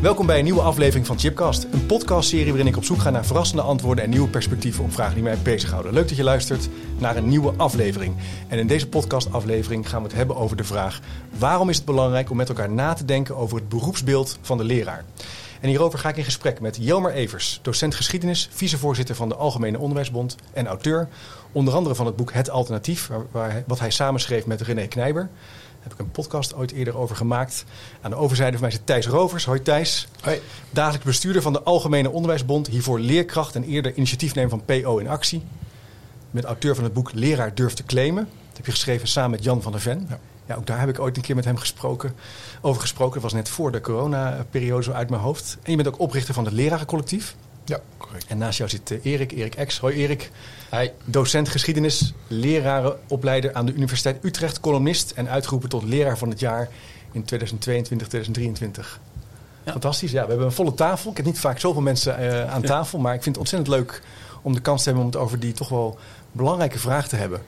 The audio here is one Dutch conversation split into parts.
Welkom bij een nieuwe aflevering van Chipcast, een podcastserie waarin ik op zoek ga naar verrassende antwoorden en nieuwe perspectieven op vragen die mij bezighouden. Leuk dat je luistert naar een nieuwe aflevering. En in deze podcastaflevering gaan we het hebben over de vraag: waarom is het belangrijk om met elkaar na te denken over het beroepsbeeld van de leraar? En hierover ga ik in gesprek met Jelmer Evers, docent geschiedenis, vicevoorzitter van de Algemene Onderwijsbond en auteur, onder andere van het boek Het Alternatief, wat hij samenschreef met René Knijber heb ik een podcast ooit eerder over gemaakt. Aan de overzijde van mij zit Thijs Rovers. Hoi Thijs. Hoi. Dagelijks bestuurder van de Algemene Onderwijsbond. Hiervoor leerkracht en eerder initiatiefnemer van PO in Actie. Met auteur van het boek Leraar durft te claimen. Dat heb je geschreven samen met Jan van der Ven. Ja. ja. ook daar heb ik ooit een keer met hem gesproken, over gesproken. Dat was net voor de coronaperiode zo uit mijn hoofd. En je bent ook oprichter van het Lerarencollectief. Ja, correct. En naast jou zit Erik, Erik X. Hoi Erik. Hi. Docent geschiedenis, lerarenopleider aan de Universiteit Utrecht, columnist en uitgeroepen tot leraar van het jaar in 2022, 2023. Ja. Fantastisch. Ja, we hebben een volle tafel. Ik heb niet vaak zoveel mensen uh, aan tafel, maar ik vind het ontzettend leuk om de kans te hebben om het over die toch wel belangrijke vraag te hebben.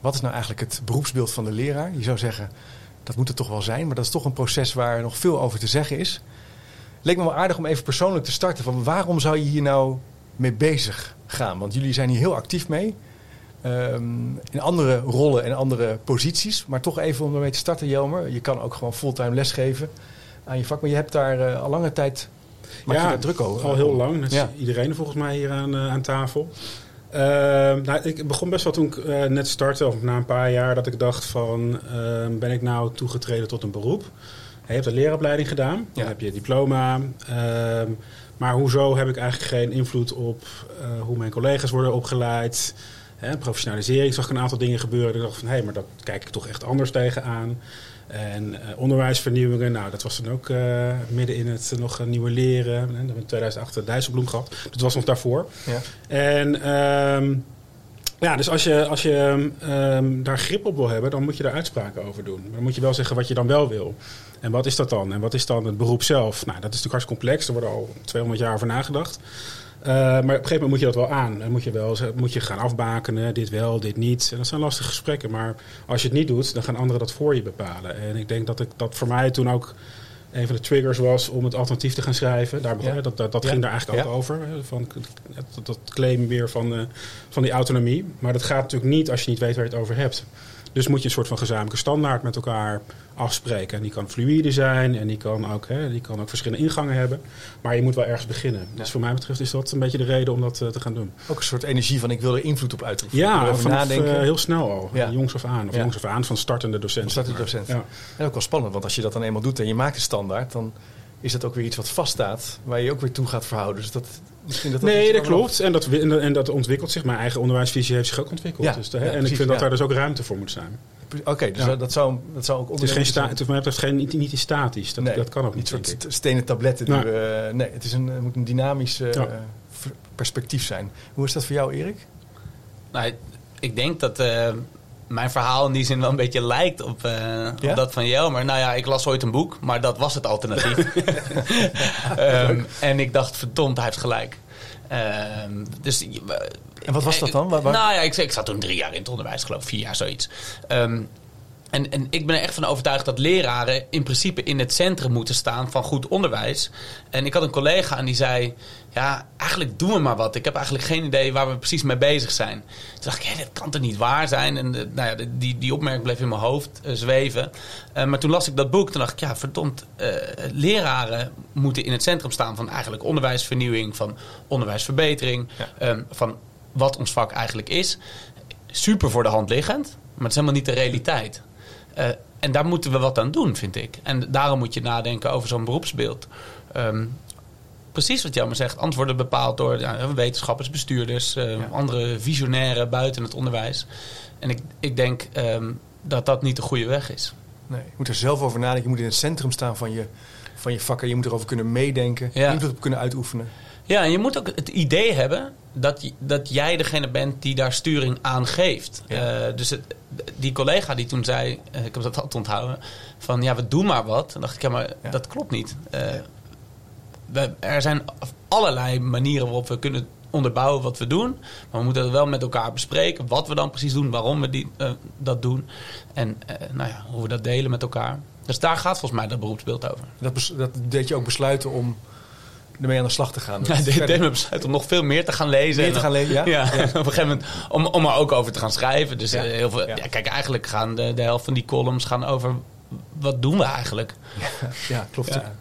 Wat is nou eigenlijk het beroepsbeeld van de leraar? Je zou zeggen, dat moet het toch wel zijn, maar dat is toch een proces waar nog veel over te zeggen is. Leek me wel aardig om even persoonlijk te starten. Van waarom zou je hier nou mee bezig gaan? Want jullie zijn hier heel actief mee. Um, in andere rollen en andere posities. Maar toch even om ermee te starten, Jelmer. Je kan ook gewoon fulltime lesgeven aan je vak. Maar je hebt daar uh, al lange tijd maak ja, je daar druk over. al heel lang. Dat is ja. iedereen volgens mij hier aan, uh, aan tafel. Uh, nou, ik begon best wel toen ik uh, net startte, of na een paar jaar, dat ik dacht van... ben ik nou toegetreden tot een beroep? Je hebt een leeropleiding gedaan, dan heb je diploma... Maar hoezo heb ik eigenlijk geen invloed op uh, hoe mijn collega's worden opgeleid? Hè, professionalisering zag ik een aantal dingen gebeuren. Ik dacht van hé, hey, maar dat kijk ik toch echt anders tegenaan. En uh, onderwijsvernieuwingen, nou dat was dan ook uh, midden in het nog een nieuwe leren. We hebben in 2008 de Dijsselbloem gehad. Dat was nog daarvoor. Ja. En um, ja, dus als je, als je um, daar grip op wil hebben, dan moet je daar uitspraken over doen. Maar dan moet je wel zeggen wat je dan wel wil. En wat is dat dan? En wat is dan het beroep zelf? Nou, dat is natuurlijk hartstikke complex. Er wordt al 200 jaar over nagedacht. Uh, maar op een gegeven moment moet je dat wel aan. Dan moet je, wel, moet je gaan afbakenen, dit wel, dit niet. En dat zijn lastige gesprekken. Maar als je het niet doet, dan gaan anderen dat voor je bepalen. En ik denk dat ik, dat voor mij toen ook een van de triggers was om het alternatief te gaan schrijven. Daar ja. Dat, dat, dat ja. ging daar eigenlijk ook ja. over. Van, dat, dat claim weer van, uh, van die autonomie. Maar dat gaat natuurlijk niet als je niet weet waar je het over hebt. Dus moet je een soort van gezamenlijke standaard met elkaar afspreken. En die kan fluïde zijn en die kan ook, hè, die kan ook verschillende ingangen hebben. Maar je moet wel ergens beginnen. Dus voor mij betreft is dat een beetje de reden om dat uh, te gaan doen. Ook een soort energie van ik wil er invloed op uitoefenen. Ja, nadenken. Uh, heel snel al. Ja. Jongs of aan. Of ja. jongs of aan van startende docenten. Startende docenten. En ook wel spannend, want als je dat dan eenmaal doet en je maakt een standaard, dan is dat ook weer iets wat vaststaat, waar je ook weer toe gaat verhouden. Dus dat, misschien dat, dat nee, dat klopt. En dat, en dat ontwikkelt zich. Mijn eigen onderwijsvisie heeft zich ook ontwikkeld. Ja, dus de, ja, en precies, ik vind dat daar dus ook ruimte voor moet zijn. Oké, okay, dus ja. dat, zou, dat zou ook Het is geen sta het, mij betreft geen, niet, niet statisch. Dat, nee, dat kan ook niet. Een soort stenen tabletten. Nee. Die, uh, nee, het is een, moet een dynamisch uh, ja. perspectief zijn. Hoe is dat voor jou, Erik? Nou, ik denk dat mijn verhaal in die zin wel een beetje lijkt op, ja? op dat van Jelmer. Nou ja, ik las ooit een boek, maar dat was het alternatief. um, en ik dacht, verdomd, hij heeft gelijk. Um, dus, en wat was dat dan? Waar, waar? Nou ja, ik, ik zat toen drie jaar in het onderwijs, geloof ik, vier jaar zoiets. Um, en, en ik ben er echt van overtuigd dat leraren in principe in het centrum moeten staan van goed onderwijs. En ik had een collega en die zei: Ja, eigenlijk doen we maar wat. Ik heb eigenlijk geen idee waar we precies mee bezig zijn. Toen dacht ik: Hé, dat kan toch niet waar zijn? En de, nou ja, die, die opmerking bleef in mijn hoofd uh, zweven. Uh, maar toen las ik dat boek. Toen dacht ik: Ja, verdomd, uh, leraren moeten in het centrum staan van eigenlijk onderwijsvernieuwing, van onderwijsverbetering, ja. um, van wat ons vak eigenlijk is. Super voor de hand liggend, maar het is helemaal niet de realiteit. Uh, en daar moeten we wat aan doen, vind ik. En daarom moet je nadenken over zo'n beroepsbeeld. Um, precies wat Jammer zegt, antwoorden bepaald door ja, wetenschappers, bestuurders, uh, ja. andere visionairen buiten het onderwijs. En ik, ik denk um, dat dat niet de goede weg is. Nee, je moet er zelf over nadenken. Je moet in het centrum staan van je, van je vakken. Je moet erover kunnen meedenken, Ja. invloed op kunnen uitoefenen. Ja, en je moet ook het idee hebben dat, je- dat jij degene bent die daar sturing aan geeft. Ja. Eh, dus het, die collega die toen zei, eh, ik heb dat altijd onthouden, van ja, we doen maar wat. Dan dacht ik, ja, maar Ja. dat klopt niet. Eh, we, er zijn allerlei manieren waarop we kunnen onderbouwen wat we doen. Maar we moeten het wel met elkaar bespreken. Wat we dan precies doen, waarom we die, eh, dat doen. En eh, nou ja, hoe we dat delen met elkaar. Dus daar gaat volgens mij dat beroepsbeeld over. Dat, dat deed je ook besluiten om ermee aan de slag te gaan. Ja, Dat dit verder- deed me besluit om nog veel meer te gaan lezen. Meer te gaan lezen, ja? Ja, op een gegeven moment om, om er ook over te gaan schrijven. Dus Ja. eh, heel veel, Ja. ja. kijk, eigenlijk gaan de, de helft van die columns gaan over wat doen we eigenlijk. Ja, klopt. Ja.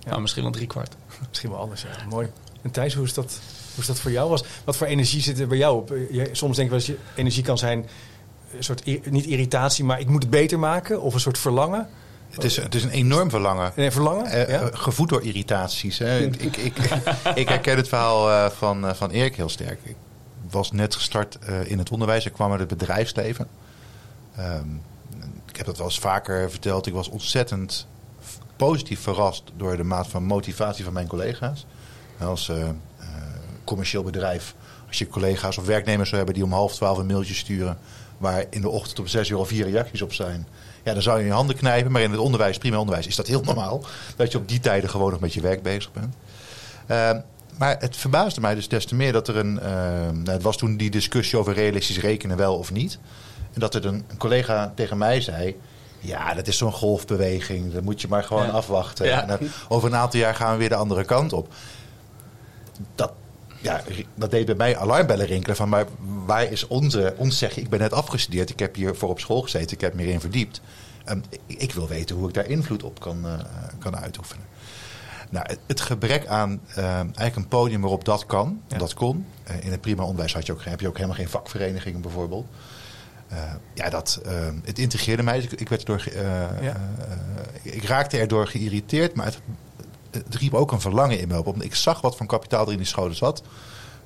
Ja. Nou, misschien wel drie kwart. Misschien wel anders, ja. Mooi. En Thijs, hoe is dat, hoe dat voor jou? Was, wat voor energie zit er bij jou op? Eh, je- soms denk ik wel eens, je energie kan zijn een soort, niet irritatie, maar ik moet het beter maken. Of een soort verlangen. Het is, het is een enorm verlangen. Nee, verlangen? Eh, ja? eh, gevoed door irritaties. Hè. ik, ik, ik herken het verhaal van, van Erik heel sterk. Ik was net gestart in het onderwijs. Ik kwam uit het bedrijfsleven. Ehm, ik heb dat wel eens vaker verteld. Ik was ontzettend positief verrast door de maat van motivatie van mijn collega's. Als commercieel bedrijf, als je collega's of werknemers zou hebben die om half twaalf een mailtje sturen, waar in de ochtend om zes uur al vier reacties op zijn. Ja, dan zou je je handen knijpen. Maar in het onderwijs, prima onderwijs, is dat heel normaal. Dat je op die tijden gewoon nog met je werk bezig bent. Ehm, maar het verbaasde mij dus des te meer dat er een. ehm, nou, het was toen die discussie over realistisch rekenen wel of niet. En dat er een, een collega tegen mij zei. Ja, dat is zo'n golfbeweging. Dat moet je maar gewoon Ja. afwachten. Ja. En dan, over een aantal jaar gaan we weer de andere kant op. Dat, ja, dat deed bij mij alarmbellen rinkelen. Van, maar waar is onze, ons zeggen, ik ben net afgestudeerd. Ik heb hiervoor op school gezeten. Ik heb me hierin verdiept. Ehm, ik, ik wil weten hoe ik daar invloed op kan, eh, kan uitoefenen. Nou, het, het gebrek aan eh, eigenlijk een podium waarop dat kan, Ja. dat kon. Eh, in het prima onderwijs had je ook, heb je ook helemaal geen vakverenigingen bijvoorbeeld. Eh, ja, dat, eh, het integreerde mij. Dus ik, ik, werd Ja. eh, ik raakte erdoor geïrriteerd, maar het, het riep ook een verlangen in me op. Omdat ik zag wat voor kapitaal er in die scholen zat.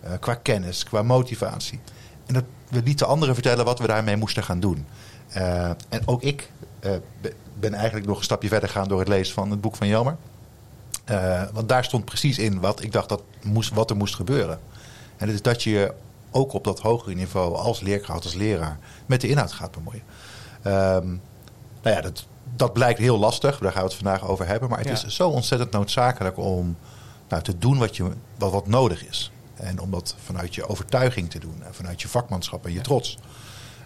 eh, qua kennis, qua motivatie. En dat we lieten anderen vertellen wat we daarmee moesten gaan doen. Eh, en ook ik eh, be- ben eigenlijk nog een stapje verder gegaan door het lezen van het boek van Jelmer. Want daar stond precies in wat ik dacht dat moest, wat er moest gebeuren. En dat is dat je je ook op dat hogere niveau als leerkracht, als leraar, met de inhoud gaat bemoeien. Ehm, nou ja, dat, dat blijkt heel lastig, daar gaan we het vandaag over hebben. Maar het Ja. is zo ontzettend noodzakelijk om nou, te doen wat, je, wat, wat nodig is. En om dat vanuit je overtuiging te doen. En vanuit je vakmanschap en je trots.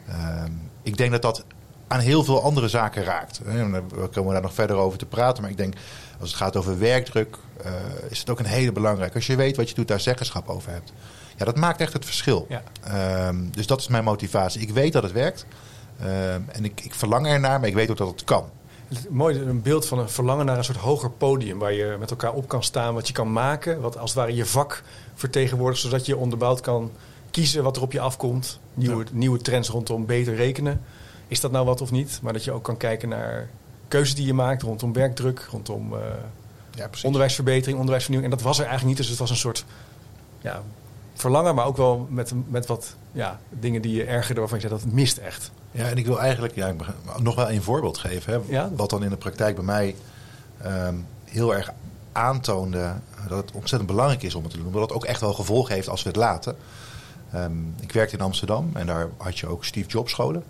Ehm, ik denk dat dat aan heel veel andere zaken raakt. We komen daar nog verder over te praten. Maar ik denk, als het gaat over werkdruk, eh, is het ook een hele belangrijke. Als je weet wat je doet, daar zeggenschap over hebt. Ja, dat maakt echt het verschil. Ja. Ehm, dus dat is mijn motivatie. Ik weet dat het werkt. Ehm, en ik, ik verlang ernaar, maar ik weet ook dat het kan. Het is Mooi, een beeld van een verlangen naar een soort hoger podium... waar je met elkaar op kan staan, wat je kan maken... wat als het ware je vak vertegenwoordigt... zodat je onderbouwd kan kiezen wat er op je afkomt. Nieuwe, nieuwe trends rondom beter rekenen. Is dat nou wat of niet? Maar dat je ook kan kijken naar keuzes die je maakt... rondom werkdruk, rondom eh, Ja, onderwijsverbetering, onderwijsvernieuwing. En dat was er eigenlijk niet, dus het was een soort ja, verlangen... maar ook wel met, met wat ja, dingen die je ergerden waarvan je zei dat het mist echt. Ja, en ik wil eigenlijk ja, nog wel een voorbeeld geven. Hè, Ja? Wat dan in de praktijk bij mij ehm, heel erg aantoonde dat het ontzettend belangrijk is om het te doen. Omdat het ook echt wel gevolgen heeft als we het laten. Ehm, ik werkte in Amsterdam en daar had je ook Steve Jobs scholen.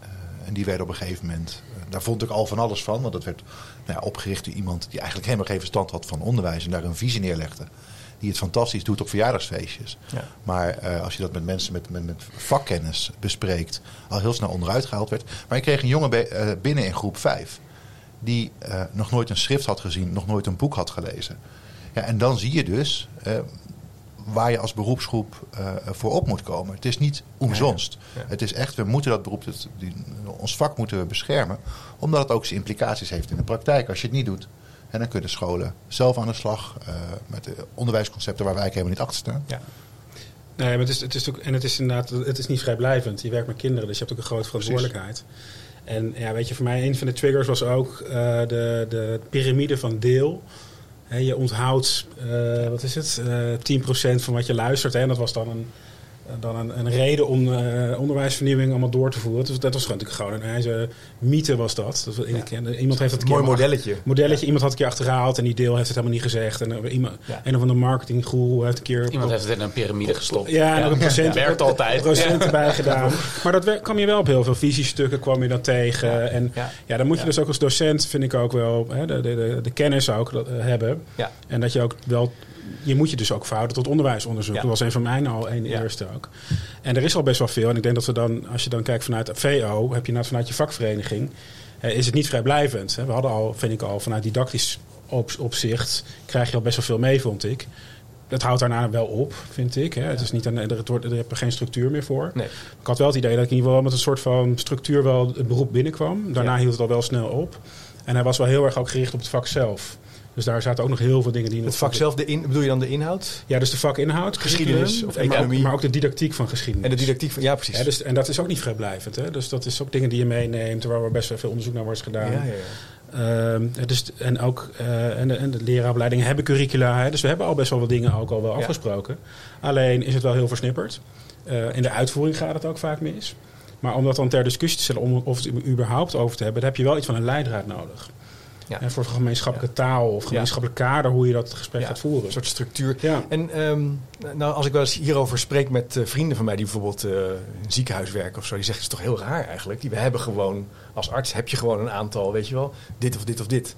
Eh, en die werden op een gegeven moment, eh, daar vond ik al van alles van. Want dat werd nou ja, opgericht door iemand die eigenlijk helemaal geen verstand had van onderwijs. En daar een visie neerlegde. Die het fantastisch doet op verjaardagsfeestjes. Ja. Maar eh, als je dat met mensen met, met, met vakkennis bespreekt, al heel snel onderuit gehaald werd. Maar ik kreeg een jongen eh, binnen in groep 5. Die eh, nog nooit een schrift had gezien, nog nooit een boek had gelezen. Ja, en dan zie je dus waar je als beroepsgroep voor op moet komen. Het is niet omzonst. Ja, ja. Het is echt, we moeten dat beroep, het- die, ons vak moeten we beschermen. Omdat het ook zijn implicaties heeft in de praktijk. Als je het niet doet, en dan kunnen scholen zelf aan de slag eh, met de onderwijsconcepten waar wij eigenlijk helemaal niet achter staan. Ja. Nee, maar het is, het is ook, en het is inderdaad, het is niet vrijblijvend. Je werkt met kinderen, dus je hebt ook een grote verantwoordelijkheid. En ja, weet je, voor mij een van de triggers was ook eh, de, de piramide van deel. Je onthoudt, eh, wat is het, eh 10% van wat je luistert. Hè, en dat was dan een, dan een, een reden om eh, onderwijsvernieuwing allemaal door te voeren. Dus dat was gewoon natuurlijk gewoon een ijzer mythe was dat. dat was, ik- Iemand heeft het een Mooi modelletje. modelletje. Iemand had een keer achterhaald en die deel heeft het helemaal niet gezegd. En eh, iemand, Ja. een of andere marketinggroe heeft een keer... Iemand heeft het in een piramide gestopt. Ja, en ook een procent, Werkt altijd. procent erbij gedaan. Maar dat kwam je wel op heel veel visiestukken kwam je dat tegen. En Ja. ja, dan moet je Ja. dus ook als docent, vind ik ook wel, hè, de, de, de, de kennis ook dat, eh, hebben. Ja. En dat je ook wel, je moet je dus ook verhouden tot onderwijsonderzoek. Ja. Dat was een van mijn al een Ja. eerste ook. En er is al best wel veel. En ik denk dat we dan, als je dan kijkt vanuit VO, heb je net vanuit je vakvereniging, eh, is het niet vrijblijvend. Hè. We hadden al, vind ik al, vanuit didactisch op, opzicht, krijg je al best wel veel mee, vond ik. Dat houdt daarna wel op, vind ik. Hè. Het is niet er, wordt, er heb je geen structuur meer voor. Nee. Ik had wel het idee dat ik in ieder geval met een soort van structuur wel het beroep binnenkwam. Daarna hield het al wel snel op. En hij was wel heel erg ook gericht op het vak zelf. Dus daar zaten ook nog heel veel dingen die... Het vak zelf, de in, bedoel je dan de inhoud? Ja, dus de vakinhoud, Geschiedenis of economie. Maar ook de didactiek van geschiedenis. En de didactiek van... Ja, precies. Ja, dus, en dat is ook niet vrijblijvend. Hè? Dus dat is ook dingen die je meeneemt, waar best wel veel onderzoek naar wordt gedaan. ja, ja, ja. Ehm, dus, en ook eh, en de, en de leraaropleidingen hebben curricula. Hè? Dus we hebben al best wel wat dingen ook al wel Ja. afgesproken. Alleen is het wel heel versnipperd. Eh, in de uitvoering gaat het ook vaak mis. Maar om dat dan ter discussie te stellen, om of het er überhaupt over te hebben, dan heb je wel iets van een leidraad nodig. Ja. En voor gemeenschappelijke taal of gemeenschappelijk kader, hoe je dat gesprek gaat voeren. Een soort structuur. ja. En ehm, nou, als ik wel eens hierover spreek met eh, vrienden van mij die bijvoorbeeld eh, in een ziekenhuis werken of zo, die zeggen het is toch heel raar eigenlijk. Die, we hebben gewoon als arts heb je gewoon een aantal, weet je wel, dit of dit of dit.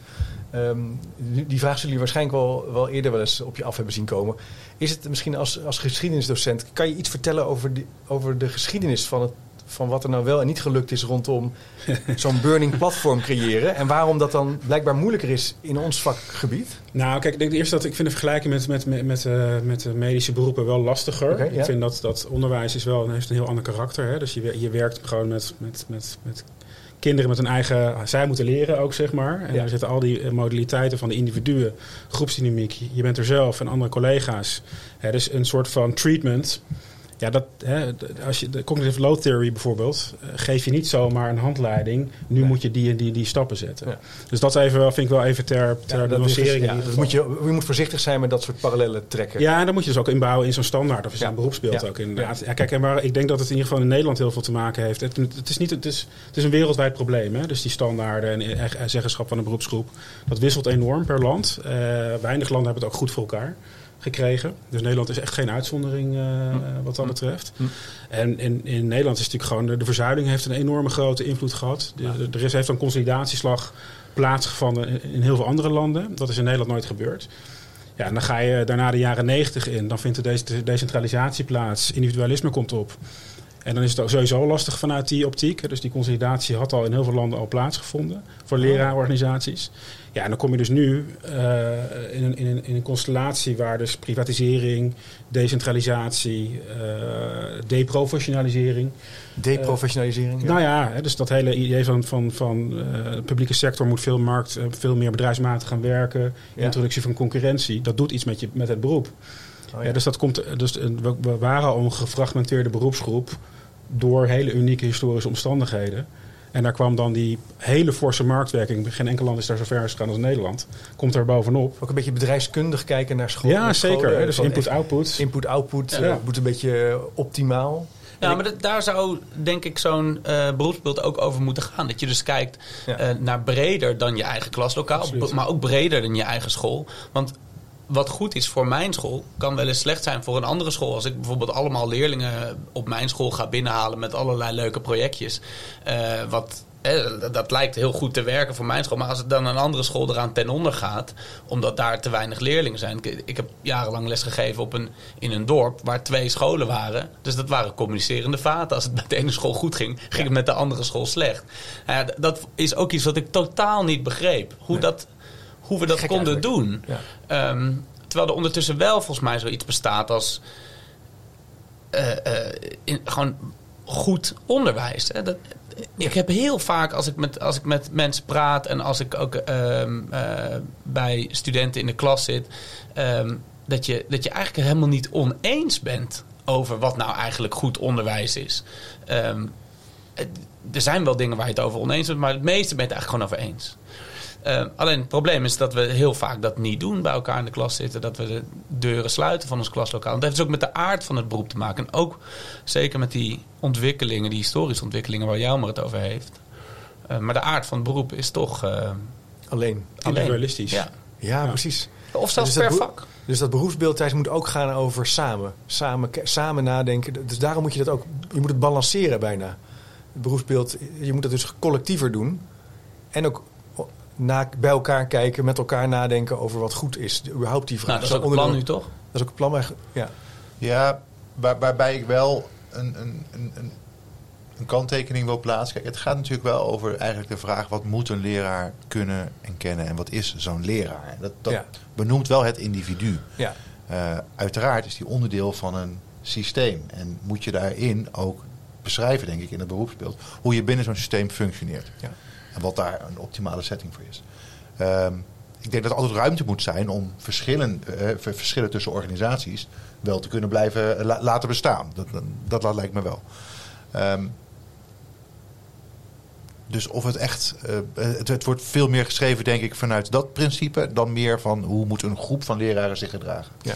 Ehm, die die vraag zullen jullie waarschijnlijk wel, wel eerder wel eens op je af hebben zien komen. Is het misschien als, als geschiedenisdocent, kan je iets vertellen over, die, over de geschiedenis van, het, van wat er nou wel en niet gelukt is rondom zo'n burning platform creëren? En waarom dat dan blijkbaar moeilijker is in ons vakgebied? Nou, kijk, ik denk eerst dat ik vind de vergelijking met, met, met, met, eh, met de medische beroepen wel lastiger. Ja. Ik vind dat, dat onderwijs is wel, heeft een heel ander karakter. Hè? Dus je, je werkt gewoon met, met, met, met kinderen met een eigen... Zij moeten leren ook, zeg maar. En Ja. daar zitten al die eh, modaliteiten van de individuen, groepsdynamiek. Je bent er zelf en andere collega's. Hè, dus een soort van treatment... Ja, dat, hè, als je, de cognitive load theory bijvoorbeeld, eh, geef je niet zomaar een handleiding. Nu Nee. moet je die en die, die stappen zetten. Ja. Dus dat even, wel- vind ik wel even ter, ter Ja, nuancering. moet je, je moet voorzichtig zijn met dat soort parallellen trekken. Ja, en dan moet je dus ook inbouwen in zo'n standaard of in zo'n beroepsbeeld Ja. ook inderdaad. Ja. kijk, en waar, ik denk dat het in ieder geval in Nederland heel veel te maken heeft. Het, het is, niet, het, is, het is een wereldwijd probleem. Hè? Dus die standaarden en eh, eh, zeggenschap van een beroepsgroep, dat wisselt enorm per land. Eh, weinig landen hebben het ook goed voor elkaar gekregen. Dus Nederland is echt geen uitzondering eh, wat dat betreft. Hm. En in, in Nederland is natuurlijk gewoon, de, de verzuiling heeft een enorme grote invloed gehad. De, de- er is, heeft een consolidatieslag plaatsgevonden in, in heel veel andere landen. Dat is in Nederland nooit gebeurd. Ja, en dan ga je daarna de jaren negentig in. Dan vindt de de- decentralisatie plaats. Individualisme komt op. En dan is het sowieso lastig vanuit die optiek. Dus die consolidatie had al in heel veel landen al plaatsgevonden. Voor leraaorganisaties. Ja, en dan kom je dus nu eh, in, een, in, een, in een constellatie waar dus privatisering, decentralisatie, eh, deprofessionalisering. Deprofessionalisering. ja. Nou ja, hè, dus dat hele idee van, van, van eh, de publieke sector moet veel, markt, eh, veel meer bedrijfsmatig gaan werken. Ja. Introductie van concurrentie, dat doet iets met, je, met het beroep. Oh, ja. dus dat komt, dus eh, we, we waren al een gefragmenteerde beroepsgroep door hele unieke historische omstandigheden. En daar kwam dan die hele forse marktwerking. Geen enkel land is daar zo ver gegaan als Nederland. Komt er bovenop. Ook een beetje bedrijfskundig kijken naar school. Ja, zeker. hè, Dus input-output. Input-output Ja. eh, moet een beetje eh, optimaal. Ja, maar dat- daar zou denk ik zo'n eh, beroepsbeeld ook over moeten gaan. Dat je dus kijkt Ja. eh, naar breder dan je eigen klaslokaal, maar ook breder dan je eigen school. Want wat goed is voor mijn school, kan wel eens slecht zijn voor een andere school. Als ik bijvoorbeeld allemaal leerlingen op mijn school ga binnenhalen met allerlei leuke projectjes. eh, wat, eh, dat lijkt heel goed te werken voor mijn school. Maar als het dan een andere school eraan ten onder gaat, omdat daar te weinig leerlingen zijn. Ik, ik heb jarenlang lesgegeven op een, in een dorp waar twee scholen waren. Dus dat waren communicerende vaten. Als het met de ene school goed ging, ging het met de andere school slecht. Dat is ook iets wat ik totaal niet begreep. Hoe, Nee. dat, hoe we dat Gek konden eigenlijk. doen. Ja. Ehm, terwijl er ondertussen wel volgens mij zoiets bestaat als eh, eh, in, gewoon goed onderwijs. Hè? Dat, ik heb heel vaak als ik, met, als ik met mensen praat en als ik ook ehm, eh, bij studenten in de klas zit, ehm, dat, je, dat je eigenlijk helemaal niet oneens bent over wat nou eigenlijk goed onderwijs is. Het- er zijn wel dingen waar je het over oneens bent, maar het meeste ben je het eigenlijk gewoon over eens. Eh, alleen het probleem is dat we heel vaak dat niet doen. Bij elkaar in de klas zitten. Dat we de deuren sluiten van ons klaslokaal. Dat heeft dus ook met de aard van het beroep te maken. En ook zeker met die ontwikkelingen, die historische ontwikkelingen waar Jelmer het over heeft. Uh, maar de aard van het beroep is toch... Uh, alleen. Individualistisch. Ja. Ja, ja, precies. Of zelfs dus per vak. Dus dat beroepsbeeld thuis moet ook gaan over samen. Samen, samen nadenken. Dus daarom moet je dat ook... Je moet het balanceren bijna. Het beroepsbeeld, je moet dat dus collectiever doen. En ook na, bij elkaar kijken, met elkaar nadenken over wat goed is. Überhaupt die vraag. Nou, dat is ook een plan nu, toch? Dat is ook een plan, maar, ja. Ja, waar, waarbij ik wel een, een, een, een kanttekening wil plaatsen. Kijk, het gaat natuurlijk wel over eigenlijk de vraag... wat moet een leraar kunnen en kennen en wat is zo'n leraar? Dat, dat benoemt wel het individu. Ja. Uh, uiteraard is die onderdeel van een systeem. En moet je daarin ook beschrijven, denk ik, in het beroepsbeeld... hoe je binnen zo'n systeem functioneert. Ja. En wat daar een optimale setting voor is. Um, ik denk dat er altijd ruimte moet zijn om verschillen, uh, verschillen tussen organisaties wel te kunnen blijven la laten bestaan. Dat, dat, dat, lijkt me wel. Um, dus of het echt. Uh, het, het, wordt veel meer geschreven, denk ik, vanuit dat principe. dan meer van hoe moet een groep van leraren zich gedragen. Ja,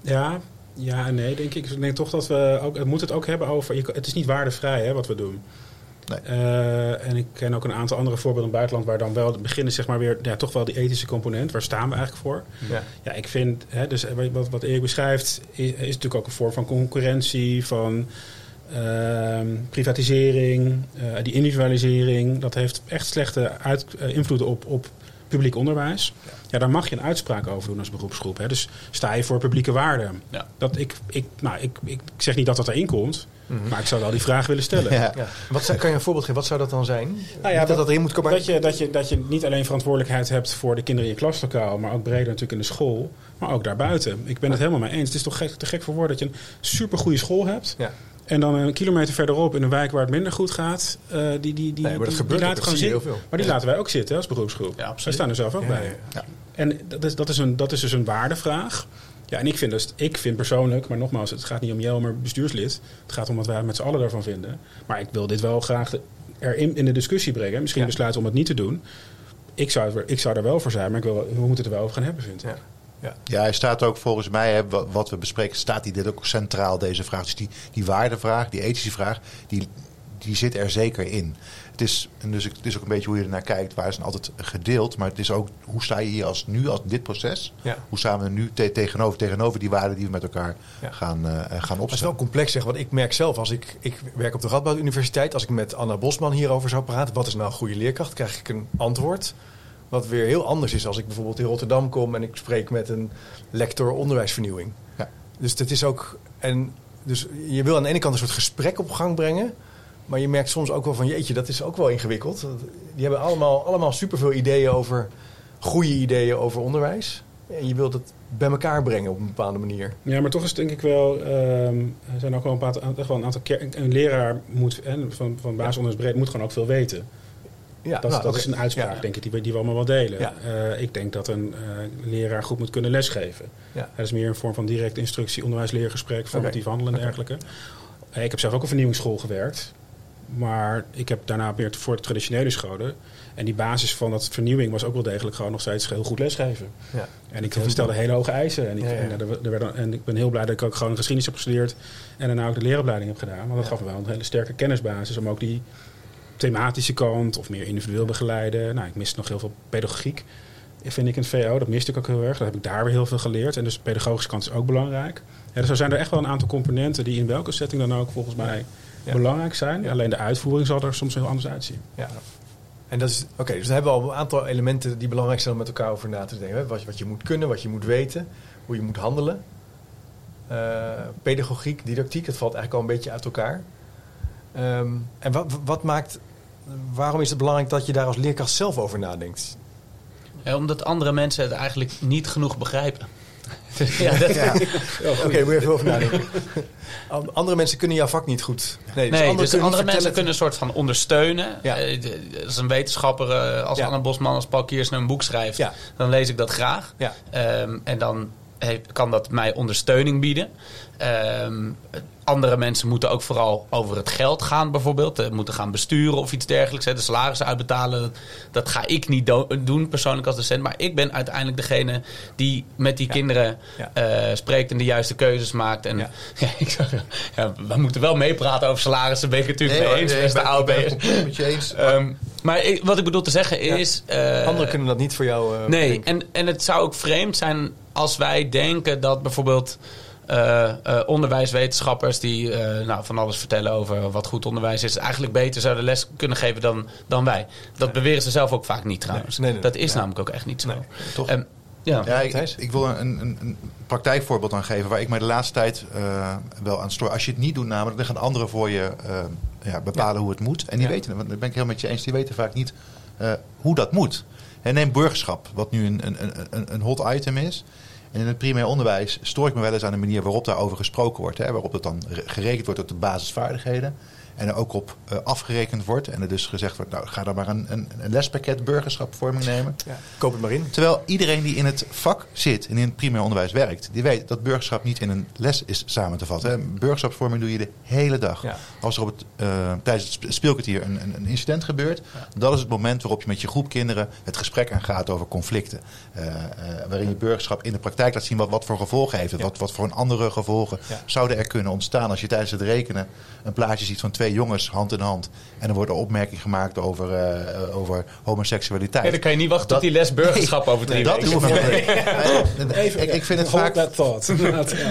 ja, ja en nee, denk ik. Ik denk toch dat we ook. Het moet het ook hebben over. Het is niet waardevrij hè, wat we doen. Nee. Uh, en ik ken ook een aantal andere voorbeelden in het buitenland waar dan wel beginnen zeg maar weer ja, toch wel die ethische component. Waar staan we eigenlijk voor? Ja, ja ik vind, hè, dus wat, wat Erik beschrijft, is, is natuurlijk ook een vorm van concurrentie, van uh, privatisering, uh, die individualisering. Dat heeft echt slechte uit, uh, invloeden op, op publiek onderwijs. Ja. ja. daar mag je een uitspraak over doen als beroepsgroep. Hè. Dus sta je voor publieke waarden. Ja. Dat ik, ik, nou, ik, ik zeg niet dat dat erin komt. Mm -hmm. Maar ik zou wel die vraag willen stellen. Ja. Ja. Wat zou, kan je een voorbeeld geven? Wat zou dat dan zijn? Nou ja, dat, dat, dat erin moet komen. Dat je, dat, je, dat je niet alleen verantwoordelijkheid hebt voor de kinderen in je klaslokaal, maar ook breder natuurlijk in de school, maar ook daarbuiten. Ik ben het helemaal mee eens. Het is toch gek, te gek voor woorden dat je een supergoeie school hebt. En dan een kilometer verderop in een wijk waar het minder goed gaat, uh, die, die, die, nee, maar dat die, gebeurt die gewoon heel zitten. veel. Maar die ja. laten wij ook zitten als beroepsgroep. Ja, wij staan er zelf ook ja, bij. Ja. En dat is, dat, is een, dat is dus een waardevraag. Ja, en ik vind, dus, ik vind persoonlijk, maar nogmaals, het gaat niet om jou, maar bestuurslid. Het gaat om wat wij met z'n allen daarvan vinden. Maar ik wil dit wel graag erin in de discussie brengen. Misschien besluiten om het niet te doen. Ik zou, ik zou er wel voor zijn, maar ik wil, we moeten het er wel over gaan hebben, vind ik. Ja. Ja. Hij staat ook volgens mij, hè, wat, we bespreken, staat hij dit ook centraal, deze vraag. Dus die, die waardevraag, die ethische vraag, die, die zit er zeker in. Het is, en dus het is ook een beetje hoe je ernaar kijkt. Waar is dan altijd gedeeld. Maar het is ook, hoe sta je hier als nu, als dit proces? Ja. Hoe staan we er nu te- tegenover, tegenover die waarden die we met elkaar Ja. gaan, eh, gaan Maar het is wel complex, zeg. Want ik merk zelf, als ik, ik werk op de Radboud Universiteit. Als ik met Anna Bosman hierover zou praten, wat is nou een goede leerkracht? krijg ik een antwoord. Wat weer heel anders is als ik bijvoorbeeld in Rotterdam kom en ik spreek met een lector onderwijsvernieuwing. Ja. Dus dat is ook. En dus je wil aan de ene kant een soort gesprek op gang brengen. Maar je merkt soms ook wel van jeetje, dat is ook wel ingewikkeld. Die hebben allemaal, allemaal superveel ideeën over goede ideeën over onderwijs. En je wilt het bij elkaar brengen op een bepaalde manier. Ja, maar toch is het denk ik wel. ehm, er zijn ook wel een, paar, echt wel een aantal. Een leraar moet, en van, van basisonderwijs breed, moet gewoon ook veel weten. Ja, Dat, nou, dat oké. is een uitspraak, Ja. denk ik, die we, die we allemaal wel delen. Ja. Eh, ik denk dat een eh, leraar goed moet kunnen lesgeven. Ja. Dat is meer een vorm van direct instructie, onderwijs-leergesprek, formatief handelen en dergelijke. Eh, ik heb zelf ook op vernieuwingsschool gewerkt. Maar ik heb daarna meer voor de traditionele scholen. En die basis van dat vernieuwing was ook wel degelijk gewoon nog steeds heel goed lesgeven. Ja. En ik stelde hele hoge eisen. En ik, Ja, ja. En, er werden- en ik ben heel blij dat ik ook gewoon geschiedenis heb gestudeerd. En daarna ook de leeropleiding heb gedaan. Want dat gaf me wel een hele sterke kennisbasis om ook die thematische kant of meer individueel begeleiden. Nou, ik miste nog heel veel pedagogiek. Vind ik in het VO, dat miste ik ook heel erg. Dat heb ik daar weer heel veel geleerd. En dus de pedagogische kant is ook belangrijk. Ja, dus er zijn er echt wel een aantal componenten die in welke setting dan ook volgens mij Ja. belangrijk zijn. Ja. Alleen de uitvoering zal er soms heel anders uitzien. Ja. En dat is, oké, dus dan hebben we al een aantal elementen die belangrijk zijn om met elkaar over na te denken. hè. Wat, je- wat je moet kunnen, wat je moet weten, hoe je moet handelen. Eh, pedagogiek, didactiek, dat valt eigenlijk al een beetje uit elkaar. Ehm, en wat, wat maakt, waarom is het belangrijk dat je daar als leerkracht zelf over nadenkt? Ja, omdat andere mensen het eigenlijk niet genoeg begrijpen. ja, dat, Ja. Oké, moet je even over nadenken. An- andere mensen kunnen jouw vak niet goed. Nee, nee, dus kunnen andere mensen vertellen- kunnen een soort van ondersteunen. Ja. Eh, Als een wetenschapper, eh, als Ja. Anne Bosman, als Paul Kiersner een boek schrijft, Ja. dan lees ik dat graag. Ja. Ehm, en dan kan dat mij ondersteuning bieden. Ehm, andere mensen moeten ook vooral over het geld gaan, bijvoorbeeld. Eh, moeten gaan besturen of iets dergelijks. Hè. De salarissen uitbetalen, dat, ga ik niet do- doen persoonlijk als docent. Maar ik ben uiteindelijk degene die met die kinderen Ja. eh, spreekt en de juiste keuzes maakt. En Ja. ik zeg, ja, we moeten wel meepraten over salarissen. Ben ik het natuurlijk Nee, mee eens, nee, ben- ben met je maar ik- wat ik bedoel te zeggen is... eh, Anderen kunnen dat niet voor jou Nee, bedenken. en, en het zou ook vreemd zijn als wij denken dat bijvoorbeeld eh, eh, onderwijswetenschappers die eh, nou, van alles vertellen over wat goed onderwijs is, eigenlijk beter zouden les kunnen geven dan, dan wij. Dat beweren ze zelf ook vaak niet trouwens. Nee, nee, nee. dat is namelijk ook echt niet zo. Nee, toch? Ehm, ja. Ja, ik, ik wil een, een, een praktijkvoorbeeld aan geven waar ik mij de laatste tijd eh, wel aan stoor. Als je het niet doet, namelijk, dan gaan anderen voor je ja, bepalen hoe het moet. En die Ja. weten, want daar ben ik heel met je eens, die weten vaak niet eh, hoe dat moet. En neem burgerschap, wat nu een, een, een, een hot item is. En in het primair onderwijs stoor ik me wel eens aan de manier waarop daarover gesproken wordt. Hè, waarop het dan re- gerekend wordt op de basisvaardigheden. En er ook op eh, afgerekend wordt. En er dus gezegd wordt, nou ga dan maar een, een, een lespakket burgerschapvorming nemen. Ja, koop het maar in. Terwijl iedereen die in het vak zit en in het primair onderwijs werkt, die weet dat burgerschap niet in een les is samen te vatten. Hè. Burgerschapsvorming doe je de hele dag. Ja. Als er op het, eh, tijdens het sp- speelkwartier een, een, een incident gebeurt, dat is het moment waarop je met je groep kinderen het gesprek aangaat over conflicten. Eh, waarin je burgerschap in de praktijk laat zien wat, wat voor gevolgen heeft. Wat, wat voor een andere gevolgen zouden er kunnen ontstaan als je tijdens het rekenen een plaatje ziet van twee jongens hand in hand. En er wordt een opmerking gemaakt over, eh, over homoseksualiteit. Ja, dan kan je niet wachten Dat- tot die les burgerschap over drie dat weken. niet. Even, ik, ik vind het hold vaak. that thought.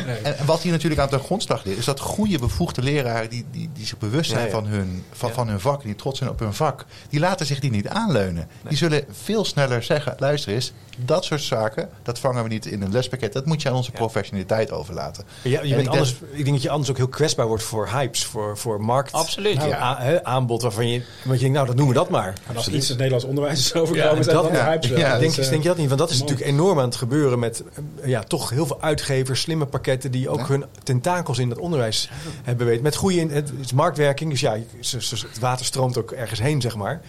Nee. En wat hier natuurlijk aan ten grondslag ligt, is dat goede bevoegde leraren die, die, die zich bewust zijn Ja, ja. Van, hun, van, Ja. van hun vak, die trots zijn op hun vak, die laten zich die niet aanleunen. Die zullen veel sneller zeggen: luister eens, dat soort zaken, dat vangen we niet in een lespakket. Dat moet je aan onze Ja. professionaliteit overlaten. Ja, je En bent ik anders, ik denk dat je anders ook heel kwetsbaar wordt voor hypes, voor, voor markt. Absoluut, Nou, ja. a- hè, aanbod waarvan je, want je denkt, nou, dat noemen we dat maar. En als iets het Nederlands onderwijs is overkomen, Ja, dat- dat ja, hypes ja, Dat denk, eh, denk je dat niet? Want dat is mooi. natuurlijk enorm aan het gebeuren met eh, ja, toch heel veel uitgevers, slimme pakketten die ook Ja. hun tentakels in het onderwijs hebben weten. Met goede in- het is marktwerking, dus ja, het water stroomt ook ergens heen, zeg maar.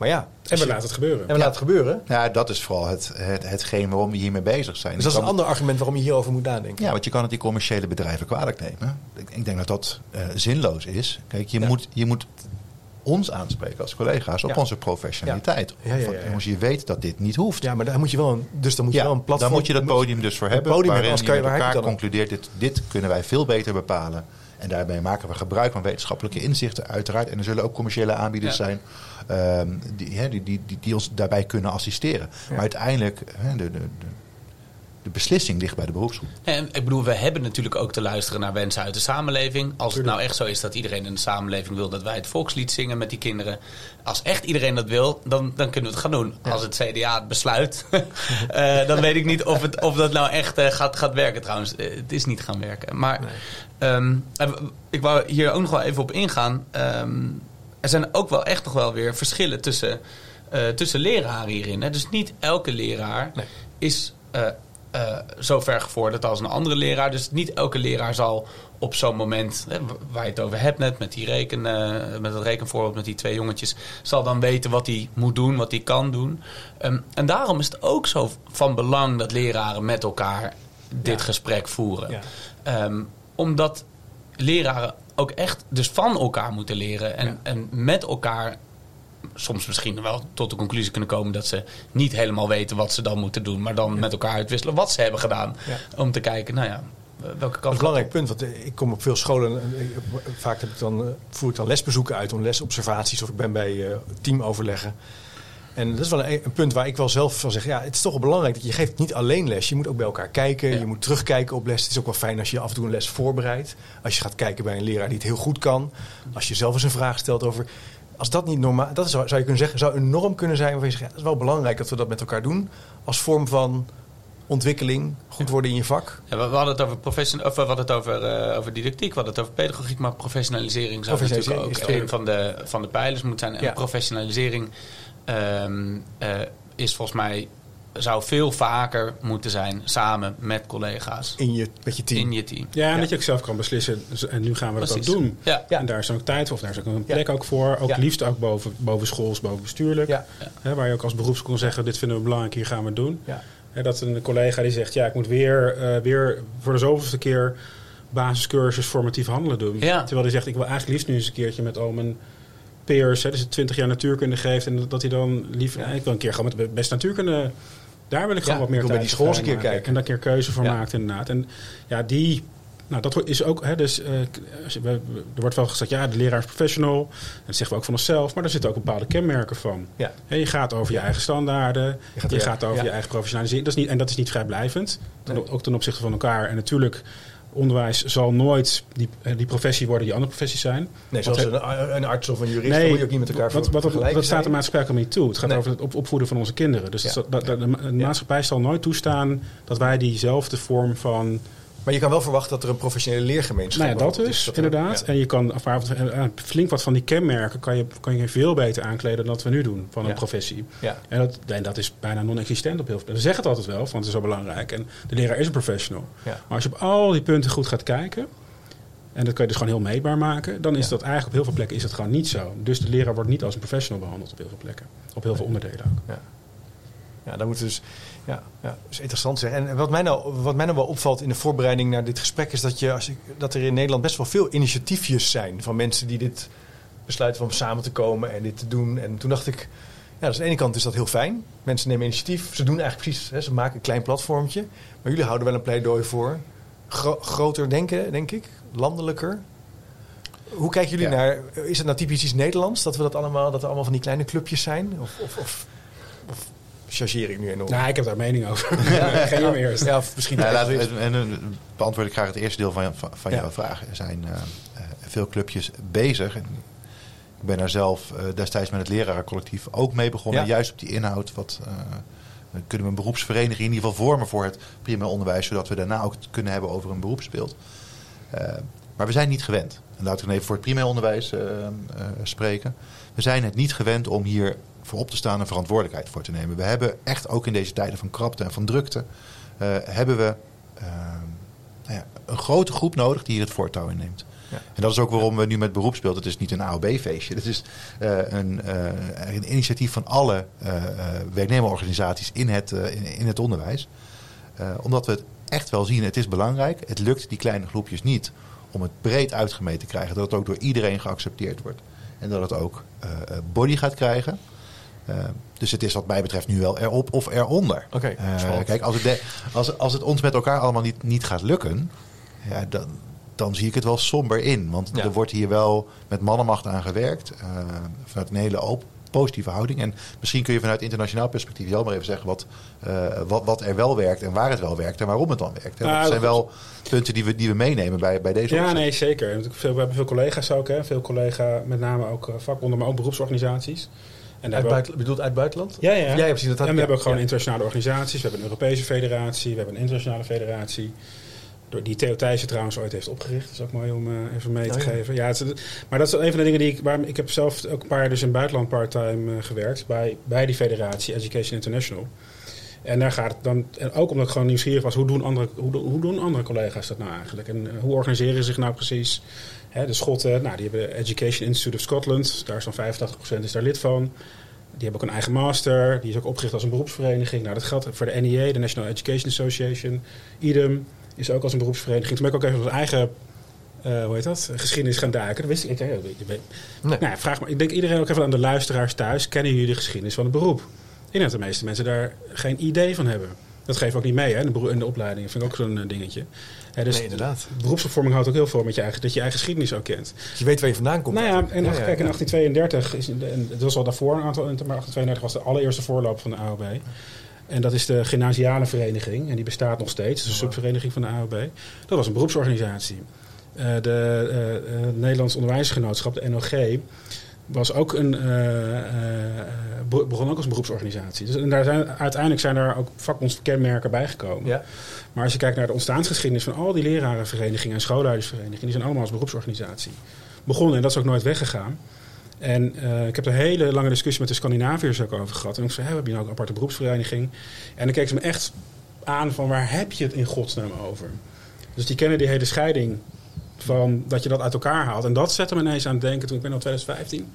Maar ja, En we laten het gebeuren. en we laten het gebeuren. Ja, dat is vooral het, het, hetgeen waarom we hiermee bezig zijn. Dus dat is een ander argument waarom je hierover moet nadenken. Ja, want je kan het die commerciële bedrijven kwalijk nemen. Ik, ik denk dat dat eh, zinloos is. Kijk, je, Ja. moet, je moet ons aanspreken als collega's op Ja. onze professionaliteit. Ja, ja, ja, Van, ja. Jongens, je weet dat dit niet hoeft. Ja, maar daar moet je wel een, dus dan moet je wel een platform. dan moet je dat podium dus voor een hebben. podium waarin anders je met elkaar dan concludeert, dit, dit kunnen wij veel beter bepalen. En daarbij maken we gebruik van wetenschappelijke inzichten uiteraard. En er zullen ook commerciële aanbieders Ja. zijn die, hè, die, die, die, die ons daarbij kunnen assisteren. Maar uiteindelijk, hè, de, de, de, de beslissing ligt bij de beroepsgroep. En ik bedoel, we hebben natuurlijk ook te luisteren naar wensen uit de samenleving. Als het nou echt zo is dat iedereen in de samenleving wil dat wij het volkslied zingen met die kinderen. Als echt iedereen dat wil, dan, dan kunnen we het gaan doen. Als het CDA het besluit, eh, dan weet ik niet of, het, of dat nou echt eh, gaat, gaat werken trouwens. Eh, het is niet gaan werken. Maar ehm, ik wou hier ook nog wel even op ingaan. Ehm, er zijn ook wel echt nog wel weer verschillen tussen, eh, tussen leraren hierin. Hè? Dus niet elke leraar Nee. is eh, eh, zo ver gevorderd als een andere leraar. Dus niet elke leraar zal op zo'n moment, hè, waar je het over hebt net, met, die reken, met dat rekenvoorbeeld met die twee jongetjes, zal dan weten wat hij moet doen, wat hij kan doen. Ehm, en daarom is het ook zo van belang dat leraren met elkaar dit Ja. gesprek voeren. Ja. Ehm, omdat leraren ook echt dus van elkaar moeten leren en, Ja. en met elkaar soms misschien wel tot de conclusie kunnen komen dat ze niet helemaal weten wat ze dan moeten doen, maar dan met elkaar uitwisselen wat ze hebben gedaan. Ja. Om te kijken, nou ja, welke Dat is een belangrijk punt, want ik kom op veel scholen. en ik- Vaak heb ik dan, eh, voer ik dan lesbezoeken uit, om lesobservaties of ik ben bij eh, teamoverleggen. En dat is wel een, een punt waar ik wel zelf van zeg, ja, het is toch wel belangrijk dat je geeft niet alleen les. Je moet ook bij elkaar kijken, Ja. je moet terugkijken op les. Het is ook wel fijn als je af en toe een les voorbereidt. Als je gaat kijken bij een leraar die het heel goed kan. Als je zelf eens een vraag stelt over... Als dat niet normaal, dat zou, zou je kunnen zeggen, zou een norm kunnen zijn waarvan je zegt, ja, het is wel belangrijk dat we dat met elkaar doen. Als vorm van ontwikkeling, goed worden in je vak. Ja, we, we hadden het over, profession, of we hadden het over, eh, over didactiek, we hadden het over pedagogiek, maar professionalisering zou natuurlijk ook een van de, van de pijlers moeten zijn. En Ja. professionalisering ehm, eh, is volgens mij, zou veel vaker moeten zijn samen met collega's In je, met je team. in je team. Ja, en Ja. dat je ook zelf kan beslissen. En nu gaan we dat ook doen. Ja. Ja. En daar is ook tijd voor, of daar is ook een Ja. plek ook voor. Ook Ja. liefst ook boven, boven schools, boven bestuurlijk. Ja. Hè, waar je ook als beroeps kon zeggen, dit vinden we belangrijk, hier gaan we het doen. Ja. Hè, dat een collega die zegt, ja, ik moet weer, eh, weer voor de zoveelste keer basiscursus formatief handelen doen. Ja. Terwijl hij zegt, ik wil eigenlijk liefst nu eens een keertje met al mijn peers, hè, dus het 20 jaar natuurkunde geeft. En dat hij dan liever, ik wil een keer gewoon met de beste natuurkunde. Daar wil ik gewoon Ja, wat meer wil bij tijd die school eens een keer kijken. En daar een keer keuze voor maakt inderdaad. En ja, die... Nou, dat is ook, hè, dus, eh, er wordt wel gezegd, ja, de leraar is professional. En dat zeggen we ook van onszelf, maar daar zitten ook bepaalde kenmerken van. Ja. Hè, je gaat over je eigen standaarden, je gaat gaat, er- over ja. je eigen professionalisering. Dat is niet, en dat is niet vrijblijvend, Nee. ook ten opzichte van elkaar. En natuurlijk, onderwijs zal nooit die, eh, die professie worden die andere professies zijn. Nee, zoals een, een arts of een jurist, moet je ook niet met elkaar wat, wat, wat, vergelijken wat staat de maatschappij ook niet toe? Het gaat Nee. over het op- opvoeden van onze kinderen. Dus Ja. dat- dat- de, de maatschappij zal nooit toestaan dat wij diezelfde vorm van Maar je kan wel verwachten dat er een professionele leergemeenschap nou ja, dat dus, is. er- inderdaad. ja. En je kan flink wat van die kenmerken kan je, kan je veel beter aankleden dan dat we nu doen van een Ja. professie. Ja. En dat, en dat is bijna non-existent op heel veel. Ze zeggen het altijd wel, want het is zo belangrijk. En de leraar is een professional. Ja. Maar als je op al die punten goed gaat kijken, en dat kan je dus gewoon heel meetbaar maken, dan is Ja. dat eigenlijk op heel veel plekken is dat gewoon niet zo. Dus de leraar wordt niet als een professional behandeld op heel veel plekken. Op heel veel onderdelen ook. Ja, dat moet dus. Ja, ja, dat is interessant zeg. En wat mij, nou, wat mij nou wel opvalt in de voorbereiding naar dit gesprek is dat, je, als ik, dat er in Nederland best wel veel initiatiefjes zijn van mensen die dit besluiten om samen te komen en dit te doen. En toen dacht ik, ja, dus aan de ene kant is dat heel fijn. Mensen nemen initiatief. Ze doen eigenlijk precies, hè, ze maken een klein platformtje. Maar jullie houden wel een pleidooi voor gro- groter denken, denk ik, landelijker. Hoe kijken jullie Ja. naar, is het nou typisch iets Nederlands dat we dat allemaal, dat er allemaal van die kleine clubjes zijn? Of, of, of, of chargeer ik nu enorm? Nou, ik heb daar mening over. Geen hem eerst. Ja, misschien Ja, laat, en, eh, beantwoord ik graag het eerste deel van, van, van Ja. jouw vraag. Er zijn eh, eh, veel clubjes bezig. En ik ben daar zelf eh, destijds met het lerarencollectief ook mee begonnen. Ja. Juist op die inhoud. Wat, eh, kunnen we een beroepsvereniging in ieder geval vormen voor het primair onderwijs. Zodat we daarna ook het kunnen hebben over een beroepsbeeld. Eh, maar we zijn niet gewend. En laat ik dan even voor het primair onderwijs spreken. We zijn het niet gewend om hier voor op te staan en verantwoordelijkheid voor te nemen. We hebben echt ook in deze tijden van krapte en van drukte... eh, hebben we eh, nou ja, een grote groep nodig die hier het voortouw inneemt. Ja. En dat is ook waarom we nu met beroepsbeeld... het is niet een AOB-feestje. Het is eh, een, een initiatief van alle werknemerorganisaties in het, in, in het onderwijs. Omdat we het echt wel zien, het is belangrijk. Het lukt die kleine groepjes niet om het breed uitgemeten te krijgen. Dat het ook door iedereen geaccepteerd wordt. En dat het ook body gaat krijgen. Eh, dus het is wat mij betreft nu wel erop of eronder. Oké, Eh, kijk, als het, de- als, als het ons met elkaar allemaal niet, niet gaat lukken... Ja, dan, dan zie ik het wel somber in. Want Ja. er wordt hier wel met mannenmacht aan gewerkt. eh, vanuit een hele open, positieve houding. En misschien kun je vanuit internationaal perspectief zelf maar even zeggen... Wat, eh, wat, wat er wel werkt en waar het wel werkt en waarom het dan werkt. Hè? Nou, dat zijn dat- wel punten die we, die we meenemen bij, bij deze Ja, opzet. nee, zeker. We hebben veel collega's ook. Hè. Veel collega's, met name ook vakbonden, maar ook beroepsorganisaties. En Uit buiten, bedoelt uit buitenland? Ja, ja. Ja, precies. Dat had- en we ja, hebben ook gewoon ja. internationale organisaties. We hebben een Europese federatie, we hebben een internationale federatie. Door die Theo Thijssen trouwens ooit heeft opgericht. Dat is ook mooi om eh, even mee te Oh, geven. Ja, het maar dat is een van de dingen die ik... Waar, ik heb zelf ook een paar jaar dus in het buitenland part-time eh, gewerkt. Bij, bij die federatie, Education International. En daar gaat het dan... En ook omdat ik gewoon nieuwsgierig was. Hoe doen andere, hoe, hoe doen andere collega's dat nou eigenlijk? En eh, hoe organiseren ze zich nou precies? De Schotten, nou, die hebben de Education Institute of Scotland. Daar is dan 85% is daar lid van. Die hebben ook een eigen master. Die is ook opgericht als een beroepsvereniging. Nou, dat geldt voor de NEA, de National Education Association. IDEM is ook als een beroepsvereniging. Toen ben ik ook even onze eigen, eh, hoe heet dat, geschiedenis gaan duiken. Dat wist ik. weet- Nee. Nou, ja, vraag maar. Ik denk iedereen ook even aan de luisteraars thuis. Kennen jullie de geschiedenis van het beroep? Denk dat de meeste mensen daar geen idee van hebben. Dat geef ik ook niet mee hè, in de, beroe- in de opleiding. Vind ik ook zo'n eh, dingetje. Hè, dus Nee, inderdaad. beroepsopvorming houdt ook heel veel met je eigen, dat je je eigen geschiedenis ook kent. Je weet waar je vandaan komt. Nou ja, en kijk, in 1832, is, en het was al daarvoor een aantal, maar 1832 was de allereerste voorloper van de AOB. En dat is de Gymnasiale Vereniging. En die bestaat nog steeds. Is een subvereniging van de AOB. Dat was een beroepsorganisatie. Eh, de eh, Nederlands Onderwijsgenootschap, de NOG, was ook een, eh, eh, be- begon ook als een beroepsorganisatie. Dus, en daar zijn, uiteindelijk zijn daar ook vakbondskenmerken bijgekomen. Ja. Maar als je kijkt naar de ontstaansgeschiedenis van al die lerarenverenigingen en schoolleidersverenigingen, die zijn allemaal als beroepsorganisatie begonnen en dat is ook nooit weggegaan. En eh, ik heb er een hele lange discussie met de Scandinaviërs ook over gehad. En ik zei, we hebben hier ook een aparte beroepsvereniging. En dan keken ze me echt aan van waar heb je het in godsnaam over? Dus die kennen die hele scheiding van dat je dat uit elkaar haalt. En dat zette me ineens aan het denken toen ik ben al 2015.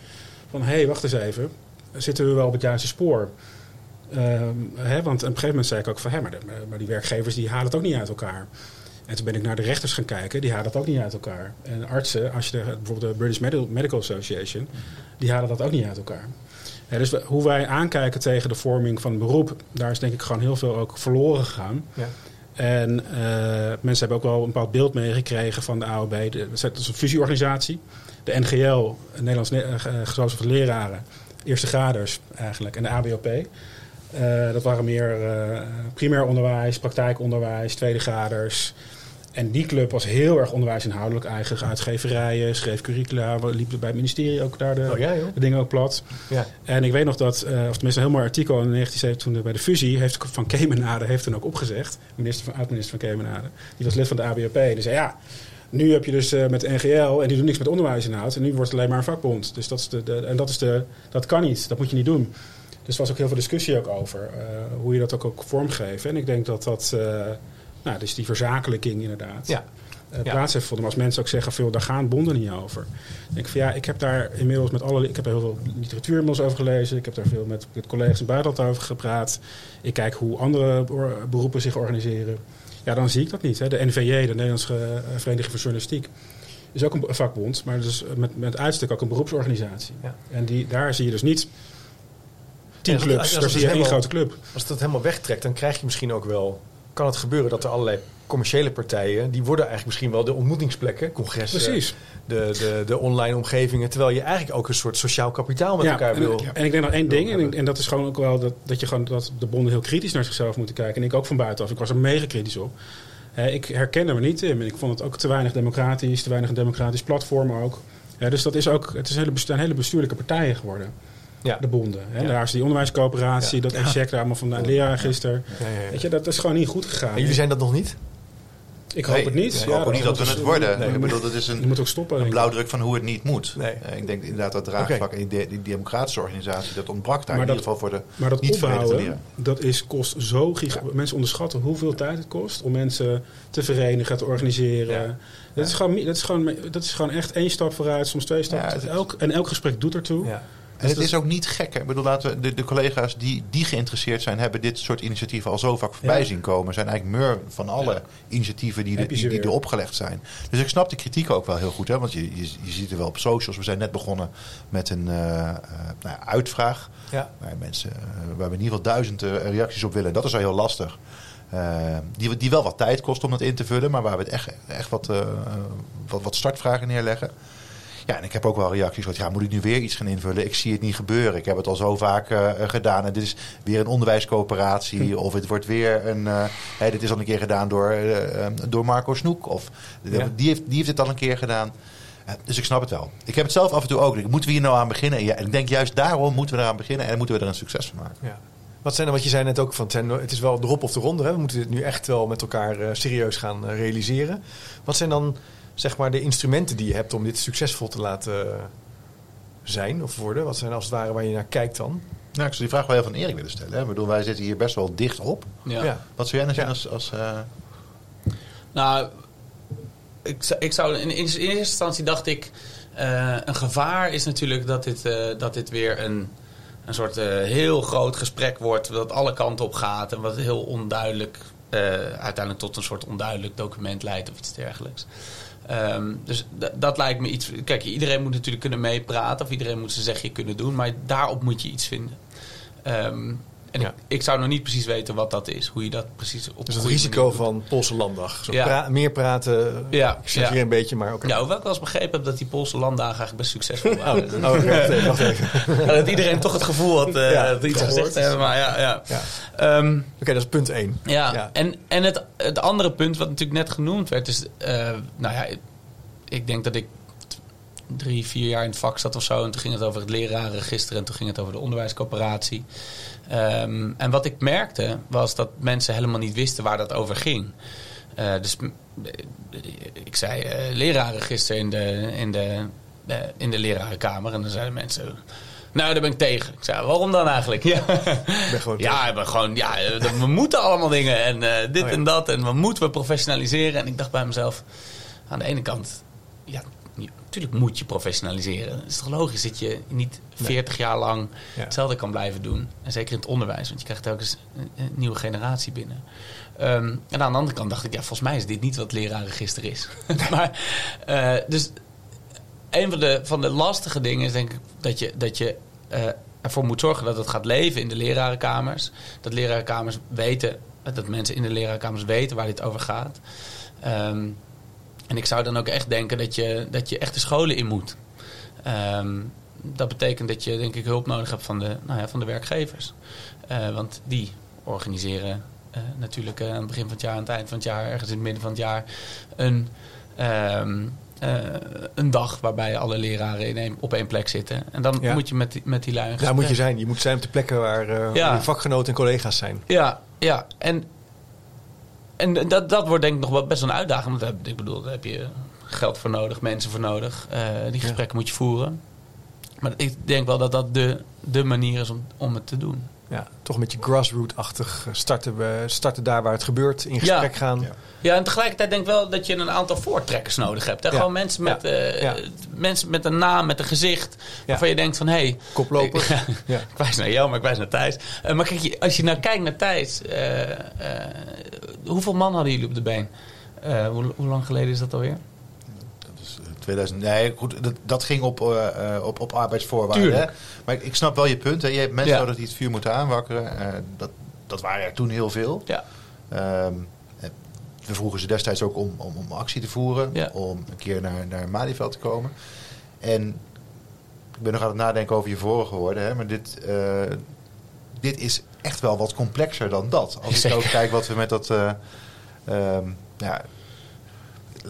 Van hé, hey, wacht eens even. Zitten we wel op het juiste spoor? Ehm, hè, want op een gegeven moment zei ik ook van... Hè, maar, maar die werkgevers die halen het ook niet uit elkaar. En toen ben ik naar de rechters gaan kijken. Die halen het ook niet uit elkaar. En artsen, als je de, bijvoorbeeld de British Medical, Association... die halen dat ook niet uit elkaar. Dus hoe wij aankijken tegen de vorming van beroep... daar is denk ik gewoon heel veel ook verloren gegaan. Ja. En eh, mensen hebben ook wel een bepaald beeld meegekregen van de AOB. De- Dat is een fusieorganisatie. De NGL, Nederlands Ne- Genootschap van Leraren, eerste graders eigenlijk, en de ABOP. Dat waren meer primair onderwijs, praktijkonderwijs, tweede graders. En die club was heel erg onderwijsinhoudelijk eigen. Uitgeverijen, schreef curricula, we liepen bij het ministerie ook daar de, Oh ja, de dingen ook plat. Ja. En ik weet nog dat, eh, of tenminste een heel mooi artikel in 1970 toen bij de fusie heeft van Kemenade heeft toen ook opgezegd. Minister van, oud-minister van Kemenade. Die was lid van de ABOP. Die zei ja, nu heb je dus eh, met NGL en die doen niks met onderwijsinhoud. En nu wordt het alleen maar een vakbond. Dus dat, is de, de, en dat, is de, dat kan niet. Dat moet je niet doen. Dus er was ook heel veel discussie ook over eh, hoe je dat ook, ook vormgeeft. En ik denk dat dat, nou, dus die verzakelijking inderdaad, Ja. Ja. plaats heeft gevonden. Maar als mensen ook zeggen, veel, daar gaan bonden niet over. Dan denk ik van ja, ik heb daar inmiddels met alle, ik heb er heel veel literatuur inmiddels over gelezen. Ik heb daar veel met, met collega's in het buitenland over gepraat. Ik kijk hoe andere beroepen zich organiseren. Ja, dan zie ik dat niet. Hè. De NVJ, de Nederlandse eh, Vereniging voor Journalistiek, is ook een vakbond, maar dus met, met uitstek ook een beroepsorganisatie. Ja. En die, daar zie je dus niet tien clubs, als- als daar zie je één helemaal- grote club. Als het dat helemaal wegtrekt, dan krijg je misschien ook wel... Kan het gebeuren dat er allerlei commerciële partijen... die worden eigenlijk misschien wel de ontmoetingsplekken, congressen... Precies. De, de, de online omgevingen. Terwijl je eigenlijk ook een soort sociaal kapitaal met Ja, elkaar en, wil. en ik denk nog één ding, en, en dat is gewoon ook wel dat, dat je gewoon dat de bonden heel kritisch naar zichzelf moeten kijken. En ik ook van buitenaf. Ik was er mega kritisch op. Hè, ik herkende me niet in. En ik vond het ook te weinig democratisch, te weinig een democratisch platform ook. Hè, dus dat is ook, het is hele, een hele bestuurlijke partijen geworden, Ja. de bonden. Hè. Ja. Daar is die onderwijscoöperatie, dat ECHEC daar allemaal van de leraarregister. Ja, ja, ja. Weet je, dat is gewoon niet goed gegaan. En jullie zijn dat nog niet? ik hoop Nee, het niet. Ik hoop ook niet dat we het worden. Nee. ik bedoel, dat is Je een, moet ook stoppen. een blauwdruk van hoe het niet moet. Nee. Eh, ik denk inderdaad dat draagvlak en die, die democratische organisatie, dat ontbrak daar Maar in dat- ieder geval voor de Maar dat niet opbouwen, dat is, kost zo giga... Mensen onderschatten hoeveel tijd het kost om mensen te verenigen, te organiseren. Ja. Dat, is gewoon, dat, is gewoon, dat is gewoon echt één stap vooruit, soms twee stappen. Ja, elk, en elk gesprek doet ertoe. Ja. En het is ook niet gek. Hè? Ik bedoel, laten we, de, de collega's die, die geïnteresseerd zijn, hebben dit soort initiatieven al zo vaak voorbij Ja. zien komen. Zijn eigenlijk meer van alle Ja. initiatieven die, de, die, er opgelegd zijn. Dus ik snap de kritiek ook wel heel goed. Hè? Want je, je, je ziet er wel op socials. We zijn net begonnen met een eh, eh, nou ja, uitvraag. Ja. Waar, mensen, eh, waar we in ieder geval duizend eh, reacties op willen. En dat is wel heel lastig. Die, die wel wat tijd kost om dat in te vullen. Maar waar we het echt, echt wat, wat, wat startvragen neerleggen. Ja, en ik heb ook wel reacties gehad. Ja, moet ik nu weer iets gaan invullen? Ik zie het niet gebeuren. Ik heb het al zo vaak eh, gedaan. En dit is weer een onderwijscoöperatie. Of het wordt weer een... eh, dit is al een keer gedaan door, eh, eh, door Marco Snoek. Of Ja. die, heeft, die heeft het al een keer gedaan. Eh, dus ik snap het wel. Ik heb het zelf af en toe ook. Moeten we hier nou aan beginnen? Ja, en ik denk juist daarom moeten we eraan beginnen. En moeten we er een succes van maken. Ja. Wat zijn er, wat je zei net ook, van, het, is wel de hop of de ronde. Hè? We moeten dit nu echt wel met elkaar eh, serieus gaan eh, realiseren. Wat zijn dan zeg maar, de instrumenten die je hebt om dit succesvol te laten zijn of worden? Wat zijn als het ware waar je naar kijkt dan? Nou, ik zou die vraag wel even van Erik willen stellen. Hè. Ik bedoel, wij zitten hier best wel dicht op. Ja. Wat zou jij nou zijn Ja. als... als eh, Nou, ik, zou- ik zou in, in eerste instantie dacht ik, eh, een gevaar is natuurlijk dat dit, eh, dat dit weer een, een soort eh, heel groot gesprek wordt, dat alle kanten op gaat en wat heel onduidelijk, eh, uiteindelijk tot een soort onduidelijk document leidt of iets dergelijks. Ehm, dus dat lijkt me iets. Kijk, iedereen moet natuurlijk kunnen meepraten of iedereen moet zijn zegje kunnen doen, maar daarop moet je iets vinden. Ehm, en Ja. ik, ik zou nog niet precies weten wat dat is, hoe je dat precies op Dus het risico van Poolse landdag. Zo Ja. pra- meer praten, Ja, ik chargeer ja. een beetje, maar ook... Ja, hoewel ik wel eens begrepen heb dat die Poolse landdagen eigenlijk best succesvol Oh, waren. oh, wacht even, wacht even. Ja, dat iedereen toch het gevoel had Ja, dat iets gezegd hebben. Maar ja, ja. Ehm, Oké, dat is punt één. ja. En, en het, het andere punt wat natuurlijk net genoemd werd is... eh, nou ja, ik denk dat ik drie, vier jaar in het vak zat of zo. En toen ging het over het lerarenregister en toen ging het over de onderwijscoöperatie. Ehm, en wat ik merkte was dat mensen helemaal niet wisten waar dat over ging. Eh, dus eh, ik zei eh, lerarenregister in de, in, de, in de lerarenkamer. En dan zeiden mensen... Nou, daar ben ik tegen. Ik zei, waarom dan eigenlijk? Ja, ben gewoon ja, we, gewoon, ja we moeten allemaal dingen. En dit Oh ja. en dat. En we moeten we professionaliseren. En ik dacht bij mezelf... Aan de ene kant... Ja, natuurlijk moet je professionaliseren. Het is toch logisch dat je niet 40 jaar lang Ja. hetzelfde kan blijven doen. En zeker in het onderwijs, want je krijgt telkens een, een nieuwe generatie binnen. Ehm, en aan de andere kant dacht ik, ja, volgens mij is dit niet wat lerarenregister is. maar, eh, dus een van de, van de lastige dingen is denk ik dat je, dat je eh, ervoor moet zorgen dat het gaat leven in de lerarenkamers. Dat lerarenkamers weten, dat mensen in de lerarenkamers weten waar dit over gaat. Ehm, en ik zou dan ook echt denken dat je, dat je echt de scholen in moet. Ehm, dat betekent dat je denk ik hulp nodig hebt van de, nou ja, van de werkgevers. Eh, want die organiseren eh, natuurlijk eh, aan het begin van het jaar, aan het eind van het jaar, ergens in het midden van het jaar, een, ehm, eh, een dag waarbij alle leraren in één, op één plek zitten. En dan Ja. moet je met die, met die lui Daar moet je zijn. Je moet zijn op de plekken waar Ja. je vakgenoten en collega's zijn. Ja, ja. En, en dat, dat wordt denk ik nog wel best wel een uitdaging. Want ik bedoel, daar heb je geld voor nodig, mensen voor nodig. Eh, die gesprekken moet je voeren. Maar ik denk wel dat dat de, de manier is om, om het te doen. Ja, toch een beetje grassroot-achtig starten, we, starten daar waar het gebeurt, in gesprek Ja. gaan. Ja. Ja, en tegelijkertijd denk ik wel dat je een aantal voortrekkers nodig hebt. Hè? Ja. Gewoon mensen met, Ja. eh, Ja. mensen met een naam, met een gezicht. Waarvan je denkt van, hé... Hey, Koploper. Ik, Ja. ik wijs naar jou, maar ik wijs naar Thijs. Eh, maar kijk, je- als je nou kijkt naar Thijs... eh, eh, hoeveel man hadden jullie op de been? Eh, hoe, hoe lang geleden is dat alweer? Dat is eh, 2000. Nee, goed, dat, dat ging op, eh, eh, op, op arbeidsvoorwaarden. Hè? Maar ik, snap wel je punt. Hè? Je hebt mensen Ja. nodig die het vuur moeten aanwakkeren. Eh, dat, dat waren er toen heel veel. Ja. Ehm, eh, we vroegen ze destijds ook om, om, om actie te voeren. Ja. Om een keer naar, naar Malieveld te komen. En ik ben nog aan het nadenken over je vorige woorden. Hè? Maar dit, dit is echt wel wat complexer dan dat. Als ik ook kijk wat we met dat... eh, ehm, ja,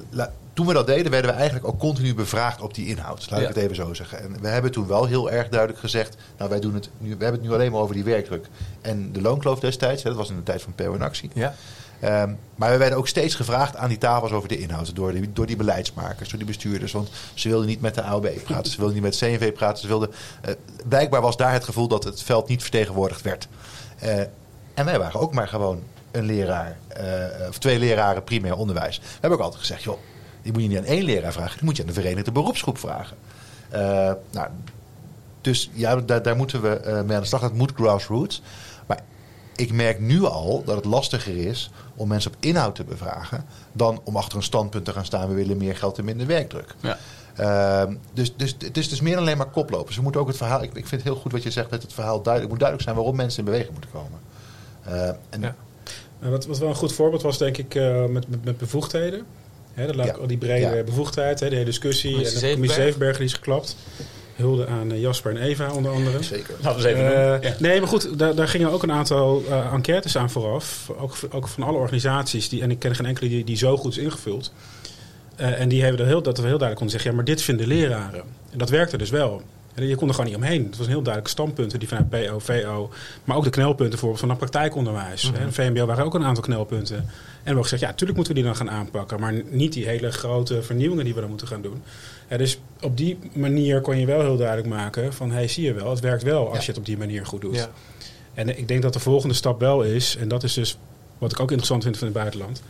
la- toen we dat deden, werden we eigenlijk ook continu bevraagd op die inhoud. Laat Ja. ik het even zo zeggen. En we hebben toen wel heel erg duidelijk gezegd... nou, wij doen het nu, we hebben het nu alleen maar over die werkdruk. En de loonkloof destijds, hè, dat was in de tijd van PO in actie. Ja. Ehm, maar we werden ook steeds gevraagd aan die tafels over de inhoud. Door die, door die beleidsmakers, door die bestuurders. Want ze wilden niet met de AOB praten, ze wilden niet met CNV praten. Ze wilden, eh, blijkbaar was daar het gevoel dat het veld niet vertegenwoordigd werd. Eh, en wij waren ook maar gewoon een leraar, eh, of twee leraren primair onderwijs. We hebben ook altijd gezegd, joh, die moet je niet aan één leraar vragen, die moet je aan de Verenigde Beroepsgroep vragen. Eh, nou, dus ja, daar, daar moeten we eh, mee aan de slag. Dat moet grassroots. Maar ik merk nu al dat het lastiger is om mensen op inhoud te bevragen... dan om achter een standpunt te gaan staan... we willen meer geld en minder werkdruk. Ja. Ehm, dus, dus het is dus meer dan alleen maar koplopers. We moeten ook het verhaal... Ik, ik vind het heel goed wat je zegt met het verhaal duidelijk. Het moet duidelijk zijn waarom mensen in beweging moeten komen. Eh, en Ja. Maar wat, wat wel een goed voorbeeld was, denk ik, eh, met, met, met bevoegdheden. Hè, dat laat Ja. al die brede Ja. bevoegdheid, hè, de hele discussie. Commissie en de commissie Zevenberg. Die is geklapt. Hulde aan eh, Jasper en Eva onder andere. Zeker. Laten we eens even Eh, noemen. Ja. Nee, maar goed, daar, daar gingen ook een aantal eh, enquêtes aan vooraf. Ook, ook van alle organisaties. Die, en ik ken geen enkele die, die zo goed is ingevuld. Eh, en die hebben er heel, dat we heel duidelijk konden zeggen... ja, maar dit vinden leraren. En dat werkte dus wel. En je kon er gewoon niet omheen. Het was een heel duidelijk standpunten die vanuit PO, VO... maar ook de knelpunten bijvoorbeeld van het praktijkonderwijs. Mhm. En VMBO waren ook een aantal knelpunten. En we hebben gezegd, ja, natuurlijk moeten we die dan gaan aanpakken... maar niet die hele grote vernieuwingen die we dan moeten gaan doen. Ja, dus op die manier kon je wel heel duidelijk maken van... hey, zie je wel, het werkt wel als Ja. je het op die manier goed doet. Ja. En ik denk dat de volgende stap wel is, en dat is dus wat ik ook interessant vind van het buitenland,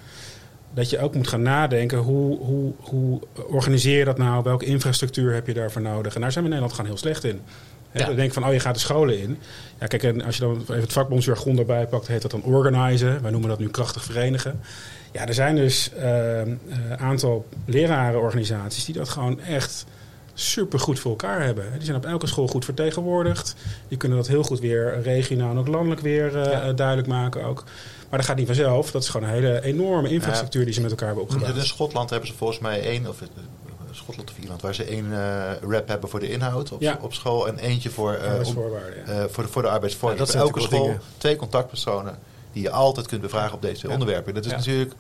dat je ook moet gaan nadenken hoe, hoe, hoe organiseer je dat nou, welke infrastructuur heb je daarvoor nodig. En daar zijn we in Nederland gewoon heel slecht in. Ja. We denken van, oh je gaat de scholen in. Ja, kijk, en als je dan even het vakbondsjargon erbij pakt, heet dat dan organizen. Wij noemen dat nu krachtig verenigen. Ja, er zijn dus een aantal lerarenorganisaties die dat gewoon echt super goed voor elkaar hebben. Die zijn op elke school goed vertegenwoordigd. Die kunnen dat heel goed weer regionaal en ook landelijk weer eh, Ja. duidelijk maken ook. Maar dat gaat niet vanzelf. Dat is gewoon een hele enorme infrastructuur die ze met elkaar hebben opgebouwd. In Schotland hebben ze volgens mij één, of eh, Schotland of Ierland, waar ze één eh rap hebben voor de inhoud op, Ja. op school en eentje voor, eh, om- Arbeidsvoorwaarden, ja. voor, de, voor de arbeidsvoorwaarden. Ja, dat Op zijn elke school wel twee contactpersonen die je altijd kunt bevragen op deze onderwerpen. Dat is Ja. natuurlijk,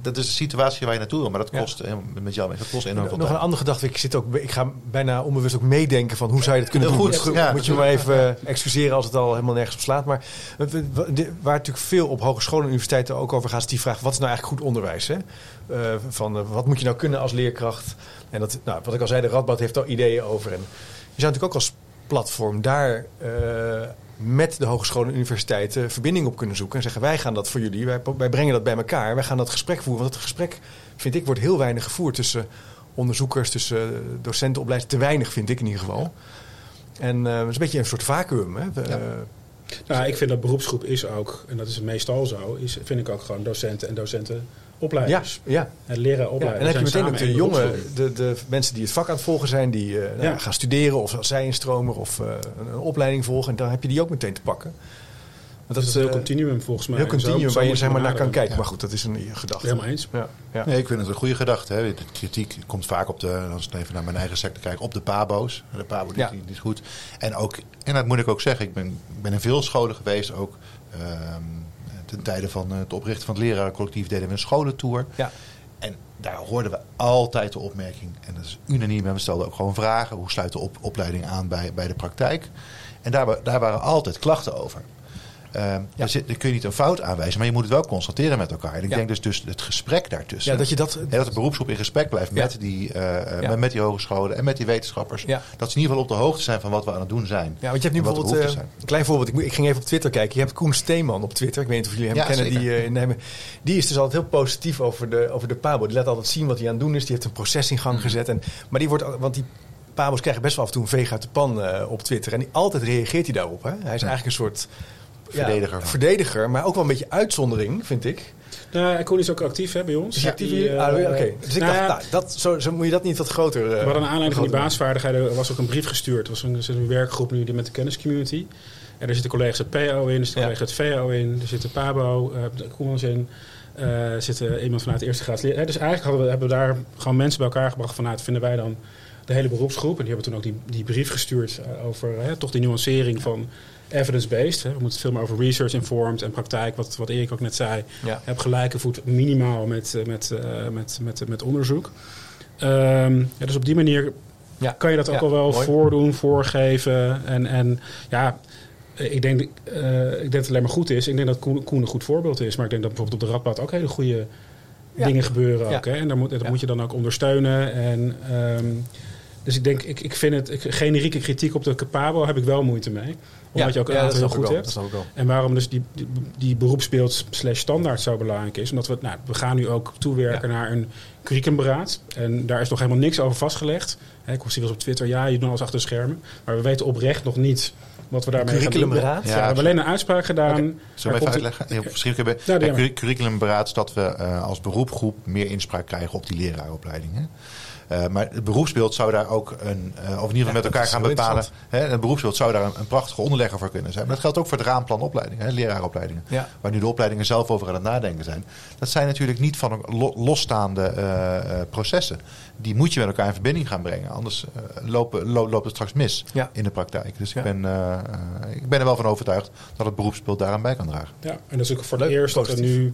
dat is de situatie waar je naartoe wil, maar dat kost, eh, met jou dat kost enorm veel Nog een andere gedachte. Ik, zit ook, ik ga bijna onbewust ook meedenken van hoe zou je dat kunnen doen. goed, Moet- ja. Moet je me maar even eh, excuseren als het al helemaal nergens op slaat. Maar eh, waar natuurlijk veel op hogescholen en universiteiten ook over gaat, is die vraag: wat is nou eigenlijk goed onderwijs? Hè? Van wat moet je nou kunnen als leerkracht? En dat, nou, wat ik al zei, de Radboud heeft daar ideeën over. En je zou natuurlijk ook als platform daar eh, met de hogescholen en universiteiten verbinding op kunnen zoeken. En zeggen: wij gaan dat voor jullie, wij, wij brengen dat bij elkaar, wij gaan dat gesprek voeren. Want dat gesprek, vind ik, wordt heel weinig gevoerd tussen onderzoekers, tussen docentenopleiders. Te weinig, vind ik in ieder geval. En uh, het is een beetje een soort vacuüm. Hè? Ja. Nou, ik vind dat beroepsgroep is ook, en dat is meestal zo, is, vind ik ook gewoon docenten en docentenopleiders. Ja, ja. En leren opleiden. Ja, en dan heb je meteen ook de jonge, de, de mensen die het vak aan het volgen zijn, die uh, nou, ja. gaan studeren of zij instromer of uh, een opleiding volgen. En dan heb je die ook meteen te pakken. Want dat, is een heel continuum volgens mij. Heel continuum waar je zeg maar naar kan kijken. Maar goed, dat is een gedachte. Helemaal eens. Ja, ja. Nee, ik vind het een goede gedachte. Hè. De kritiek komt vaak op de, als ik even naar mijn eigen sector kijk, op de pabo's. De pabo die, die, die, is goed. En ook, en dat moet ik ook zeggen, ik ben, ben in veel scholen geweest, ook um, ten tijde van het oprichten van het lerarencollectief deden we een scholentour. Ja. En daar hoorden we altijd de opmerking, en dat is unaniem, en we stelden ook gewoon vragen, hoe sluit de op, opleiding aan bij, bij de praktijk? En daar, daar waren altijd klachten over. Uh, ja. daar, zit, daar, kun je niet een fout aanwijzen, maar je moet het wel constateren met elkaar. En ik ja. denk dus, dus het gesprek daartussen. Ja, dat, je dat, dat de beroepsgroep in gesprek blijft met, die, uh, met, met, die hogescholen en met die wetenschappers. Dat ze in ieder geval op de hoogte zijn van wat we aan het doen zijn. Ja, want je hebt nu bijvoorbeeld uh, een klein voorbeeld. Ik, ik, ging even op Twitter kijken. Je hebt Koen Steeman op Twitter. Ik weet niet of jullie hem kennen. Die, nemen. die is dus altijd heel positief over de, over de Pabo. Die laat altijd zien wat hij aan het doen is. Die heeft een proces in gang mm. gezet. En, maar die wordt, want die Pabo's krijgen best wel af en toe een veeg uit de pan op Twitter. En die, altijd reageert hij daarop. Hè? Hij is eigenlijk een soort verdediger. Ja, verdediger, maar ook wel een beetje uitzondering, vind ik. Nou, Koen is ook actief hè, bij ons. Is hij actief hier? Uh, ah, Oké. Okay. Dus ik nou dacht, nou, dat, zo, zo, moet je dat niet wat groter... Uh, maar aan aanleiding van die basisvaardigheden was ook een brief gestuurd. Er was een, er een werkgroep nu met de kenniscommunity. En daar zitten collega's het PO in, er zitten collega's het VO in, er zit de PABO, uh, de Koemans in. Uh, zit iemand vanuit de eerste graad. Dus eigenlijk hadden we, hebben we daar gewoon mensen bij elkaar gebracht vanuit, vinden wij dan de hele beroepsgroep. En die hebben toen ook die, die brief gestuurd over toch die nuancering van evidence-based. We moeten het veel meer over research-informed en praktijk, wat, wat Erik ook net zei. Ja. Heb gelijke voet minimaal met, met, uh, met, met, met onderzoek. Um, ja, dus op die manier ja. kan je dat ook ja, al wel mooi. voordoen, voorgeven. En, en ja, ik denk, uh, ik denk dat het alleen maar goed is. Ik denk dat Koen, Koen een goed voorbeeld is. Maar ik denk dat bijvoorbeeld op de Radboud ook hele goede dingen gebeuren. Ook, hè? En daar moet, dat moet je dan ook ondersteunen. En... Um, dus ik denk, ik, ik vind het, ik, generieke kritiek op de Capabo heb ik wel moeite mee. Omdat ja, je ook een ja, aantal heel goed wel, hebt. Dat ook wel. En waarom dus die, die, die beroepsbeeld slash standaard zo belangrijk is. Omdat we, nou, we gaan nu ook toewerken naar een curriculumberaad. En daar is nog helemaal niks over vastgelegd. He, ik zie wel eens op Twitter, ja, je doet alles achter de schermen. Maar we weten oprecht nog niet wat we daarmee gaan doen. Curriculumberaad? Ja, we hebben alleen een uitspraak gedaan. Okay. Zullen we even uitleggen? Heel misschien hebben ja, ja, curriculumberaad is dat we uh, als beroepgroep meer inspraak krijgen op die leraaropleidingen. Uh, maar het beroepsbeeld zou daar ook een, uh, of in ieder geval ja, met elkaar gaan bepalen. Hè, het beroepsbeeld zou daar een, een, prachtige onderlegger voor kunnen zijn. Maar dat geldt ook voor het raamplan opleidingen, hè, leraaropleidingen. Ja. Waar nu de opleidingen zelf over aan het nadenken zijn. Dat zijn natuurlijk niet van lo losstaande uh, processen. Die moet je met elkaar in verbinding gaan brengen. Anders lopen, lo loopt het straks mis ja. in de praktijk. Dus ik, ben, ik ben er wel van overtuigd dat het beroepsbeeld daaraan bij kan dragen. Ja, en dat is ook voor het eerst dat er nu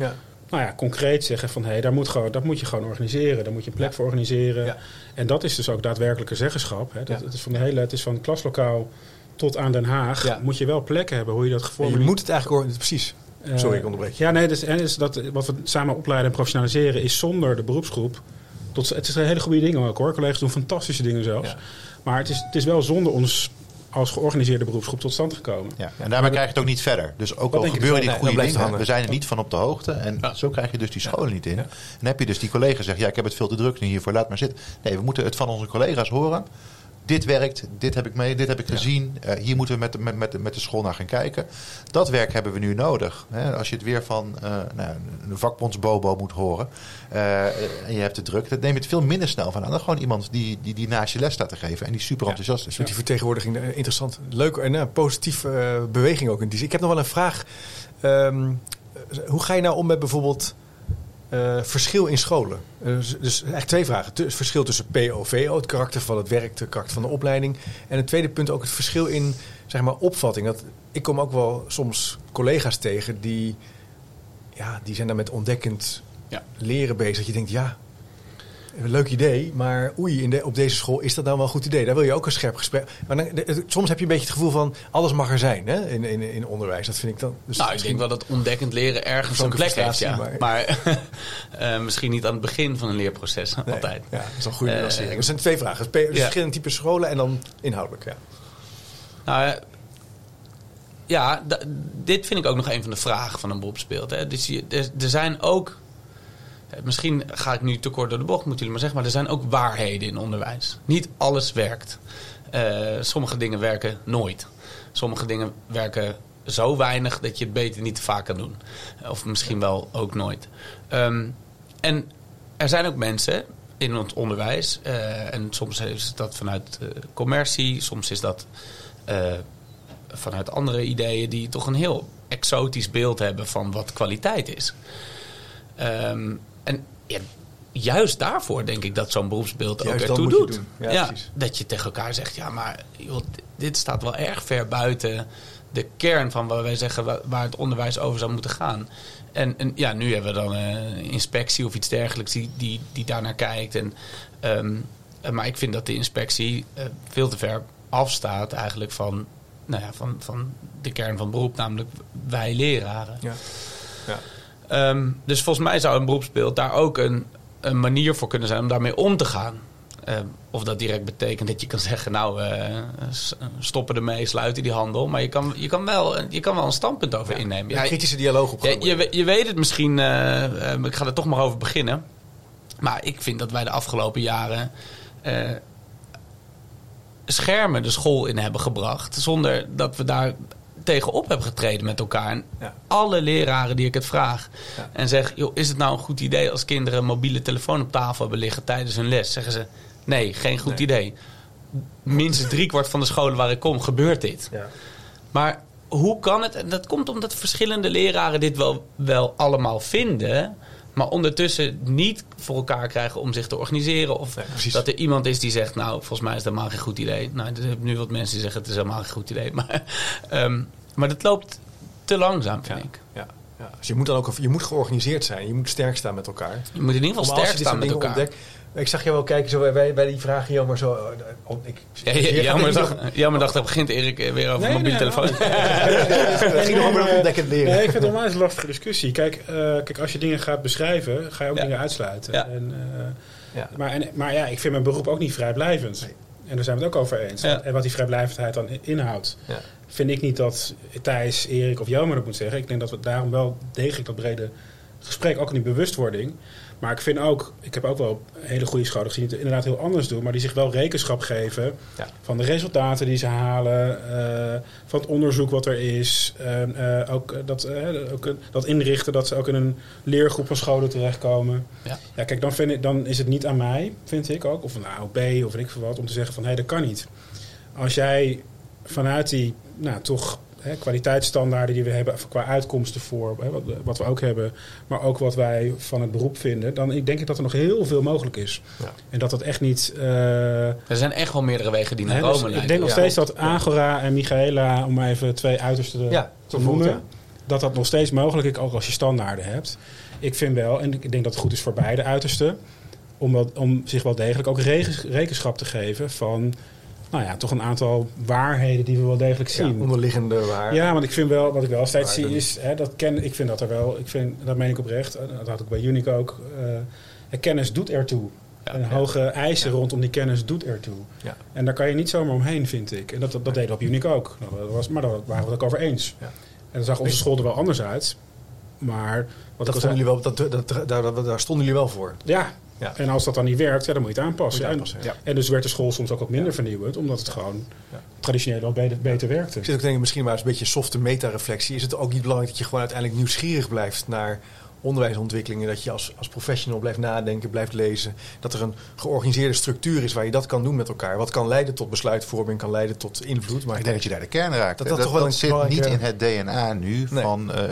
nou ja, concreet zeggen van hé, hey, daar moet gewoon, dat moet je gewoon organiseren. Daar moet je een plek voor organiseren. Ja. En dat is dus ook daadwerkelijke zeggenschap. Hè. Dat, Het is van de hele, het is van klaslokaal tot aan Den Haag. Moet je wel plekken hebben hoe je dat gevormd. Je moet het eigenlijk precies. Uh, Sorry, ik onderbreek. Ja, nee, dus, en is dat, wat we samen opleiden en professionaliseren is zonder de beroepsgroep. Tot, het is een hele goede dingen ook hoor. Collega's doen fantastische dingen zelfs. Maar het is, het is wel zonder ons als georganiseerde beroepsgroep tot stand gekomen. Ja, en daarmee krijg je het ook niet verder. Dus ook al gebeuren die goede nee, dingen, we zijn er niet van op de hoogte. En ja. zo krijg je dus die scholen niet in. En dan heb je dus die collega's zeggen, ja, ik heb het veel te druk nu hiervoor, laat maar zitten. Nee, we moeten het van onze collega's horen. Dit werkt, dit heb ik mee, dit heb ik gezien. Uh, hier moeten we met, met, met, met de school naar gaan kijken. Dat werk hebben we nu nodig. Hè? Als je het weer van uh, nou, een vakbondsbobo moet horen uh, en je hebt het druk, dan neem je het veel minder snel van aan. Dan gewoon iemand die, die, die naast je les staat te geven en die super enthousiast is. Met die vertegenwoordiging, interessant. Leuk en positieve beweging ook in die zin. Ik heb nog wel een vraag. Um, hoe ga je nou om met bijvoorbeeld uh, verschil in scholen. Uh, dus, dus eigenlijk twee vragen. Het verschil tussen PO-VO, het karakter van het werk, het karakter van de opleiding. En het tweede punt ook het verschil in zeg maar, opvatting. Dat, ik kom ook wel soms collega's tegen die, ja, die zijn daar met ontdekkend ja. leren bezig. Dat je denkt, ja, een leuk idee, maar oei, in de, op deze school is dat dan wel een goed idee. Daar wil je ook een scherp gesprek. Maar dan, de, soms heb je een beetje het gevoel van alles mag er zijn hè, in, in, in onderwijs. Dat vind ik dan. Dus nou, ik denk wel dat ontdekkend leren ergens een plek heeft. Ja. Maar, maar uh, misschien niet aan het begin van een leerproces nee, altijd. Ja, dat is een goede nuancering. Uh, er zijn twee vragen: dus ja. verschillende typen scholen en dan inhoudelijk. Ja. Nou, ja, dit vind ik ook nog een van de vragen van een beroepsbeeld. Hè. Dus je, er, er zijn ook eh, misschien ga ik nu te kort door de bocht, moeten jullie maar zeggen, maar er zijn ook waarheden in onderwijs. Niet alles werkt. Eh, sommige dingen werken nooit. Sommige dingen werken zo weinig dat je het beter niet te vaak kan doen. Of misschien wel ook nooit. Ehm, en er zijn ook mensen in het onderwijs, eh, en soms is dat vanuit uh, commercie, soms is dat vanuit andere ideeën, die toch een heel exotisch beeld hebben van wat kwaliteit is. Um, en ja, juist daarvoor denk ik dat zo'n beroepsbeeld juist ook ertoe doet. Ja, ja dat je tegen elkaar zegt, ja, maar joh, dit staat wel erg ver buiten de kern van wat wij zeggen waar het onderwijs over zou moeten gaan. En, en ja, nu hebben we dan een inspectie of iets dergelijks die, die, die daarnaar kijkt. En, um, maar ik vind dat de inspectie uh, veel te ver afstaat eigenlijk van, nou ja, van, van de kern van beroep, namelijk wij leraren. Ja. Ja. Um, dus volgens mij zou een beroepsbeeld daar ook een, een manier voor kunnen zijn om daarmee om te gaan. Uh, of dat direct betekent dat je kan zeggen, nou, uh, stoppen ermee, sluiten die handel. Maar je kan, je kan, wel, je kan wel een standpunt over innemen. Ja, kritische dialoog op. Ja, je, je weet het misschien, uh, ik ga er toch maar over beginnen. Maar ik vind dat wij de afgelopen jaren schermen de school in hebben gebracht. Zonder dat we daar tegenop hebben getreden met elkaar. En ja. alle leraren die ik het vraag ja. en zeg: joh, is het nou een goed idee als kinderen een mobiele telefoon op tafel hebben liggen tijdens hun les? Zeggen ze: nee, geen goed nee. idee. Minstens driekwart van de scholen waar ik kom gebeurt dit. Ja. Maar hoe kan het? En dat komt omdat verschillende leraren dit wel, wel allemaal vinden. Maar ondertussen niet voor elkaar krijgen om zich te organiseren. Of dat er iemand is die zegt, nou, volgens mij is dat helemaal geen goed idee. Nou, er zijn nu wat mensen die zeggen, het is helemaal geen goed idee. Maar, um, maar dat loopt te langzaam, vind ja, ik. Ja. Ja, dus je moet dan ook je moet georganiseerd zijn. Je moet sterk staan met elkaar. Je moet in ieder geval sterk staan met elkaar. Ontdekt, ik zag je wel kijken zo bij, bij die vragen, jammer zo. Oh, ik, ja, jammer, dacht, jammer dacht, dat begint Erik weer over nee, mobiele nee, telefoon. Het ging over het ontdekken leren. Nee, ik vind het normaal een lastige discussie. Kijk, uh, kijk, als je dingen gaat beschrijven, ga je ook ja. dingen uitsluiten. Ja. En, uh, ja. Maar, en, maar ja, ik vind mijn beroep ook niet vrijblijvend. Nee. En daar zijn we het ook over eens. En wat die vrijblijvendheid dan inhoudt, vind ik niet dat Thijs, Erik of Jelmer dat moet zeggen. Ik denk dat we daarom wel degelijk dat brede gesprek, ook in die bewustwording maar ik vind ook, ik heb ook wel hele goede scholen gezien die het inderdaad heel anders doen, maar die zich wel rekenschap geven ja. van de resultaten die ze halen, uh, van het onderzoek wat er is. Uh, ook, dat, uh, ook dat inrichten dat ze ook in een leergroep van scholen terechtkomen. Ja, ja kijk, dan, vind ik, dan is het niet aan mij, vind ik ook, of een AOB of ik veel wat, om te zeggen van hé, hey, dat kan niet. Als jij vanuit die, nou toch hè, kwaliteitsstandaarden die we hebben qua uitkomsten voor, hè, wat, wat, we ook hebben, maar ook wat wij van het beroep vinden, dan denk ik dat er nog heel veel mogelijk is. Ja. En dat dat echt niet. Uh, er zijn echt wel meerdere wegen die naar Rome dus leiden. Ik denk nog steeds dat Agora en Michaela, om even twee uitersten ja, te noemen, dat dat nog steeds mogelijk is, ook als je standaarden hebt. Ik vind wel, en ik denk dat het goed is voor beide uitersten, om, wel, om zich wel degelijk ook rekenschap te geven van nou ja, toch een aantal waarheden die we wel degelijk zien. Ja, onderliggende waarheden. Ja, want ik vind wel, wat ik wel steeds zie is, hè, dat ken, ik vind dat er wel, ik vind, dat meen ik oprecht, eh, dat had ik bij Unique ook, uh, kennis doet ertoe. Ja, en hoge eisen rondom die kennis doet ertoe. Ja. En daar kan je niet zomaar omheen, vind ik. En dat, dat, we op Unique ook. Dat was, maar daar waren we het ook over eens. Ja. En dan zag onze school er wel anders uit. Maar wat dat jullie wel, dat, dat, daar, daar stonden jullie wel voor. Ja, ja. En als dat dan niet werkt, ja, dan moet je het aanpassen. aanpassen ja. En dus werd de school soms ook wat minder vernieuwend, omdat het gewoon traditioneel beter, beter werkte. Ik zit ook denken, misschien maar eens een beetje softe meta-reflectie. Is het ook niet belangrijk dat je gewoon uiteindelijk nieuwsgierig blijft naar onderwijsontwikkelingen, dat je als, als professional blijft nadenken, blijft lezen. Dat er een georganiseerde structuur is waar je dat kan doen met elkaar. Wat kan leiden tot besluitvorming, kan leiden tot invloed. Maar ik denk dat je daar de kern raakt. Dat, dat, dat, toch wel zit niet in het DNA nu van, uh,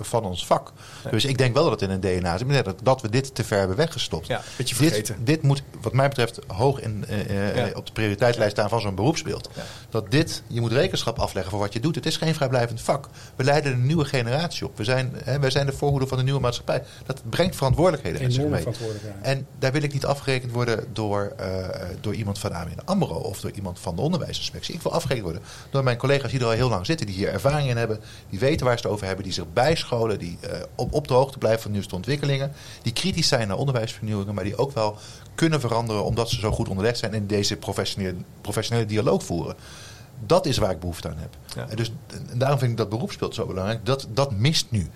van ons vak. Nee. Dus ik denk wel dat het in het DNA zit. Dat, dat we dit te ver hebben weggestopt. Ja, beetje vergeten. Dit, dit moet wat mij betreft hoog in, uh, ja. op de prioriteitslijst staan van zo'n beroepsbeeld. Ja. Dat dit, je moet rekenschap afleggen voor wat je doet. Het is geen vrijblijvend vak. We leiden een nieuwe generatie op. We zijn, hè, wij zijn de voorhoede van de nieuwe maatschappij dat brengt verantwoordelijkheden met zich mee. En daar wil ik niet afgerekend worden door, uh, door iemand van ABN AMRO of door iemand van de onderwijsinspectie. Ik wil afgerekend worden door mijn collega's die er al heel lang zitten, die hier ervaring in hebben, die weten waar ze het over hebben, die zich bijscholen, die uh, op, op de hoogte blijven van de nieuwste ontwikkelingen, die kritisch zijn naar onderwijsvernieuwingen, maar die ook wel kunnen veranderen omdat ze zo goed onderlegd zijn en deze professionele, professionele dialoog voeren Dat is waar ik behoefte aan heb. Ja. En dus, en daarom vind ik dat beroepsbeeld zo belangrijk. Dat, dat mist nu.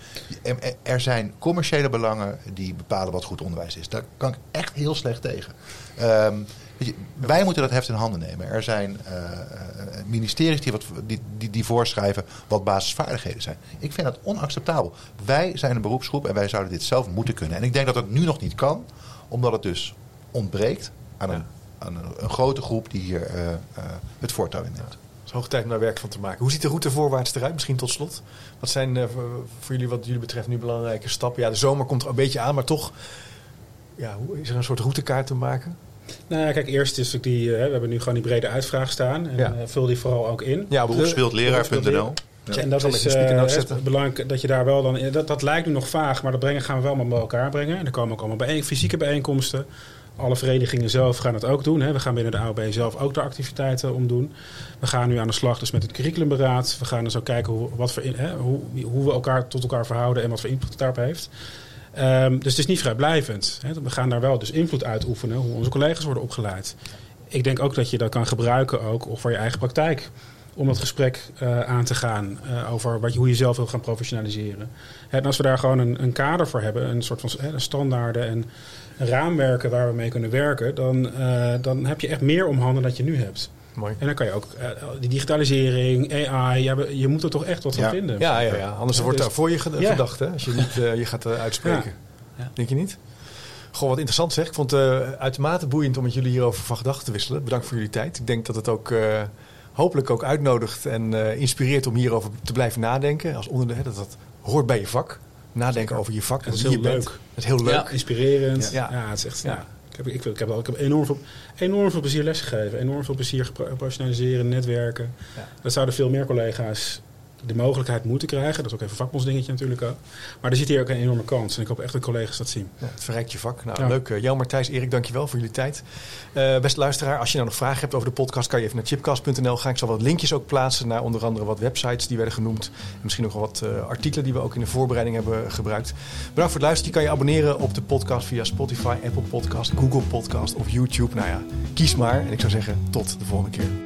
Er, zijn commerciële belangen die bepalen wat goed onderwijs is. Daar kan ik echt heel slecht tegen. Ehm, je, wij moeten dat heft in handen nemen. Er zijn eh, eh, ministeries die, wat, die, die, die voorschrijven wat basisvaardigheden zijn. Ik vind dat onacceptabel. Wij zijn een beroepsgroep en wij zouden dit zelf moeten kunnen. En ik denk dat het nu nog niet kan, omdat het dus ontbreekt aan een, aan een, een grote groep die hier eh, het voortouw in neemt. Het is hoog tijd om daar werk van te maken. Hoe ziet de route voorwaarts eruit? Misschien tot slot. Wat zijn eh, voor, jullie wat jullie betreft nu belangrijke stappen? Ja, de zomer komt er een beetje aan, maar toch ja, hoe, is er een soort routekaart te maken? Nou ja, kijk, eerst is die, eh, we hebben nu gewoon die brede uitvraag staan. En Ja. eh, vul die vooral ook in. Ja, Beroepsbeeldleraar.nl Ja, en dat zal is zetten. belangrijk dat je daar wel dan... Dat, dat lijkt nu nog vaag, maar dat brengen gaan we wel maar bij elkaar brengen. En er komen ook allemaal bijeen, fysieke bijeenkomsten. Alle verenigingen zelf gaan het ook doen. Hè. We gaan binnen de AOB zelf ook de activiteiten omdoen. We gaan nu aan de slag dus met het curriculumberaad. We gaan dus ook kijken hoe, wat hè, hoe, hoe we elkaar tot elkaar verhouden en wat voor invloed het daarop heeft. Ehm, dus het is niet vrijblijvend. Hè. We gaan daar wel dus invloed uitoefenen, hoe onze collega's worden opgeleid. Ik denk ook dat je dat kan gebruiken ook voor je eigen praktijk. Om dat gesprek eh, aan te gaan eh, over wat hoe je zelf wil gaan professionaliseren. En als we daar gewoon een, een kader voor hebben, een soort van standaarden en raamwerken waar we mee kunnen werken, dan, eh, dan heb je echt meer om handen dan je nu hebt. Mooi. En dan kan je ook eh, die digitalisering, AI, ja, je moet er toch echt wat van Ja. vinden. Ja, ja, ja. anders Ja, wordt dus- daar voor je ged- Ja. gedacht, hè? als je niet eh, je gaat uitspreken. Ja. Denk je niet? Goh, wat interessant zeg. Ik vond het eh, uitermate boeiend om met jullie hierover van gedachten te wisselen. Bedankt voor jullie tijd. Ik denk dat het ook eh, hopelijk ook uitnodigt en eh, inspireert om hierover te blijven nadenken. Als onderdeel, hè, dat dat hoort bij je vak. Nadenken over je vak. En het is heel bent. leuk. Het is heel leuk. Ja. Inspirerend. Ja. Ja, het is echt. Ja. Ik, heb, ik, ik, heb, ik heb enorm veel, enorm veel plezier lesgegeven. Enorm veel plezier geprofessionaliseren, netwerken. Dat zouden veel meer collega's de mogelijkheid moeten krijgen. Dat is ook even een vakbondsdingetje natuurlijk ook. Maar er zit hier ook een enorme kans. En ik hoop echt dat collega's dat zien. Ja, het verrijkt je vak. Nou, Ja. leuk. Uh, Jan, Martijs, Erik, dankjewel voor jullie tijd. Eh beste luisteraar, als je nou nog vragen hebt over de podcast... kan je even naar chipcast.nl gaan. Ik zal wat linkjes ook plaatsen naar onder andere wat websites die werden genoemd. En misschien nog wel wat eh, artikelen die we ook in de voorbereiding hebben gebruikt. Bedankt voor het luisteren. Je kan je abonneren op de podcast via Spotify, Apple Podcast, Google Podcast of YouTube. Nou ja, kies maar. En ik zou zeggen, tot de volgende keer.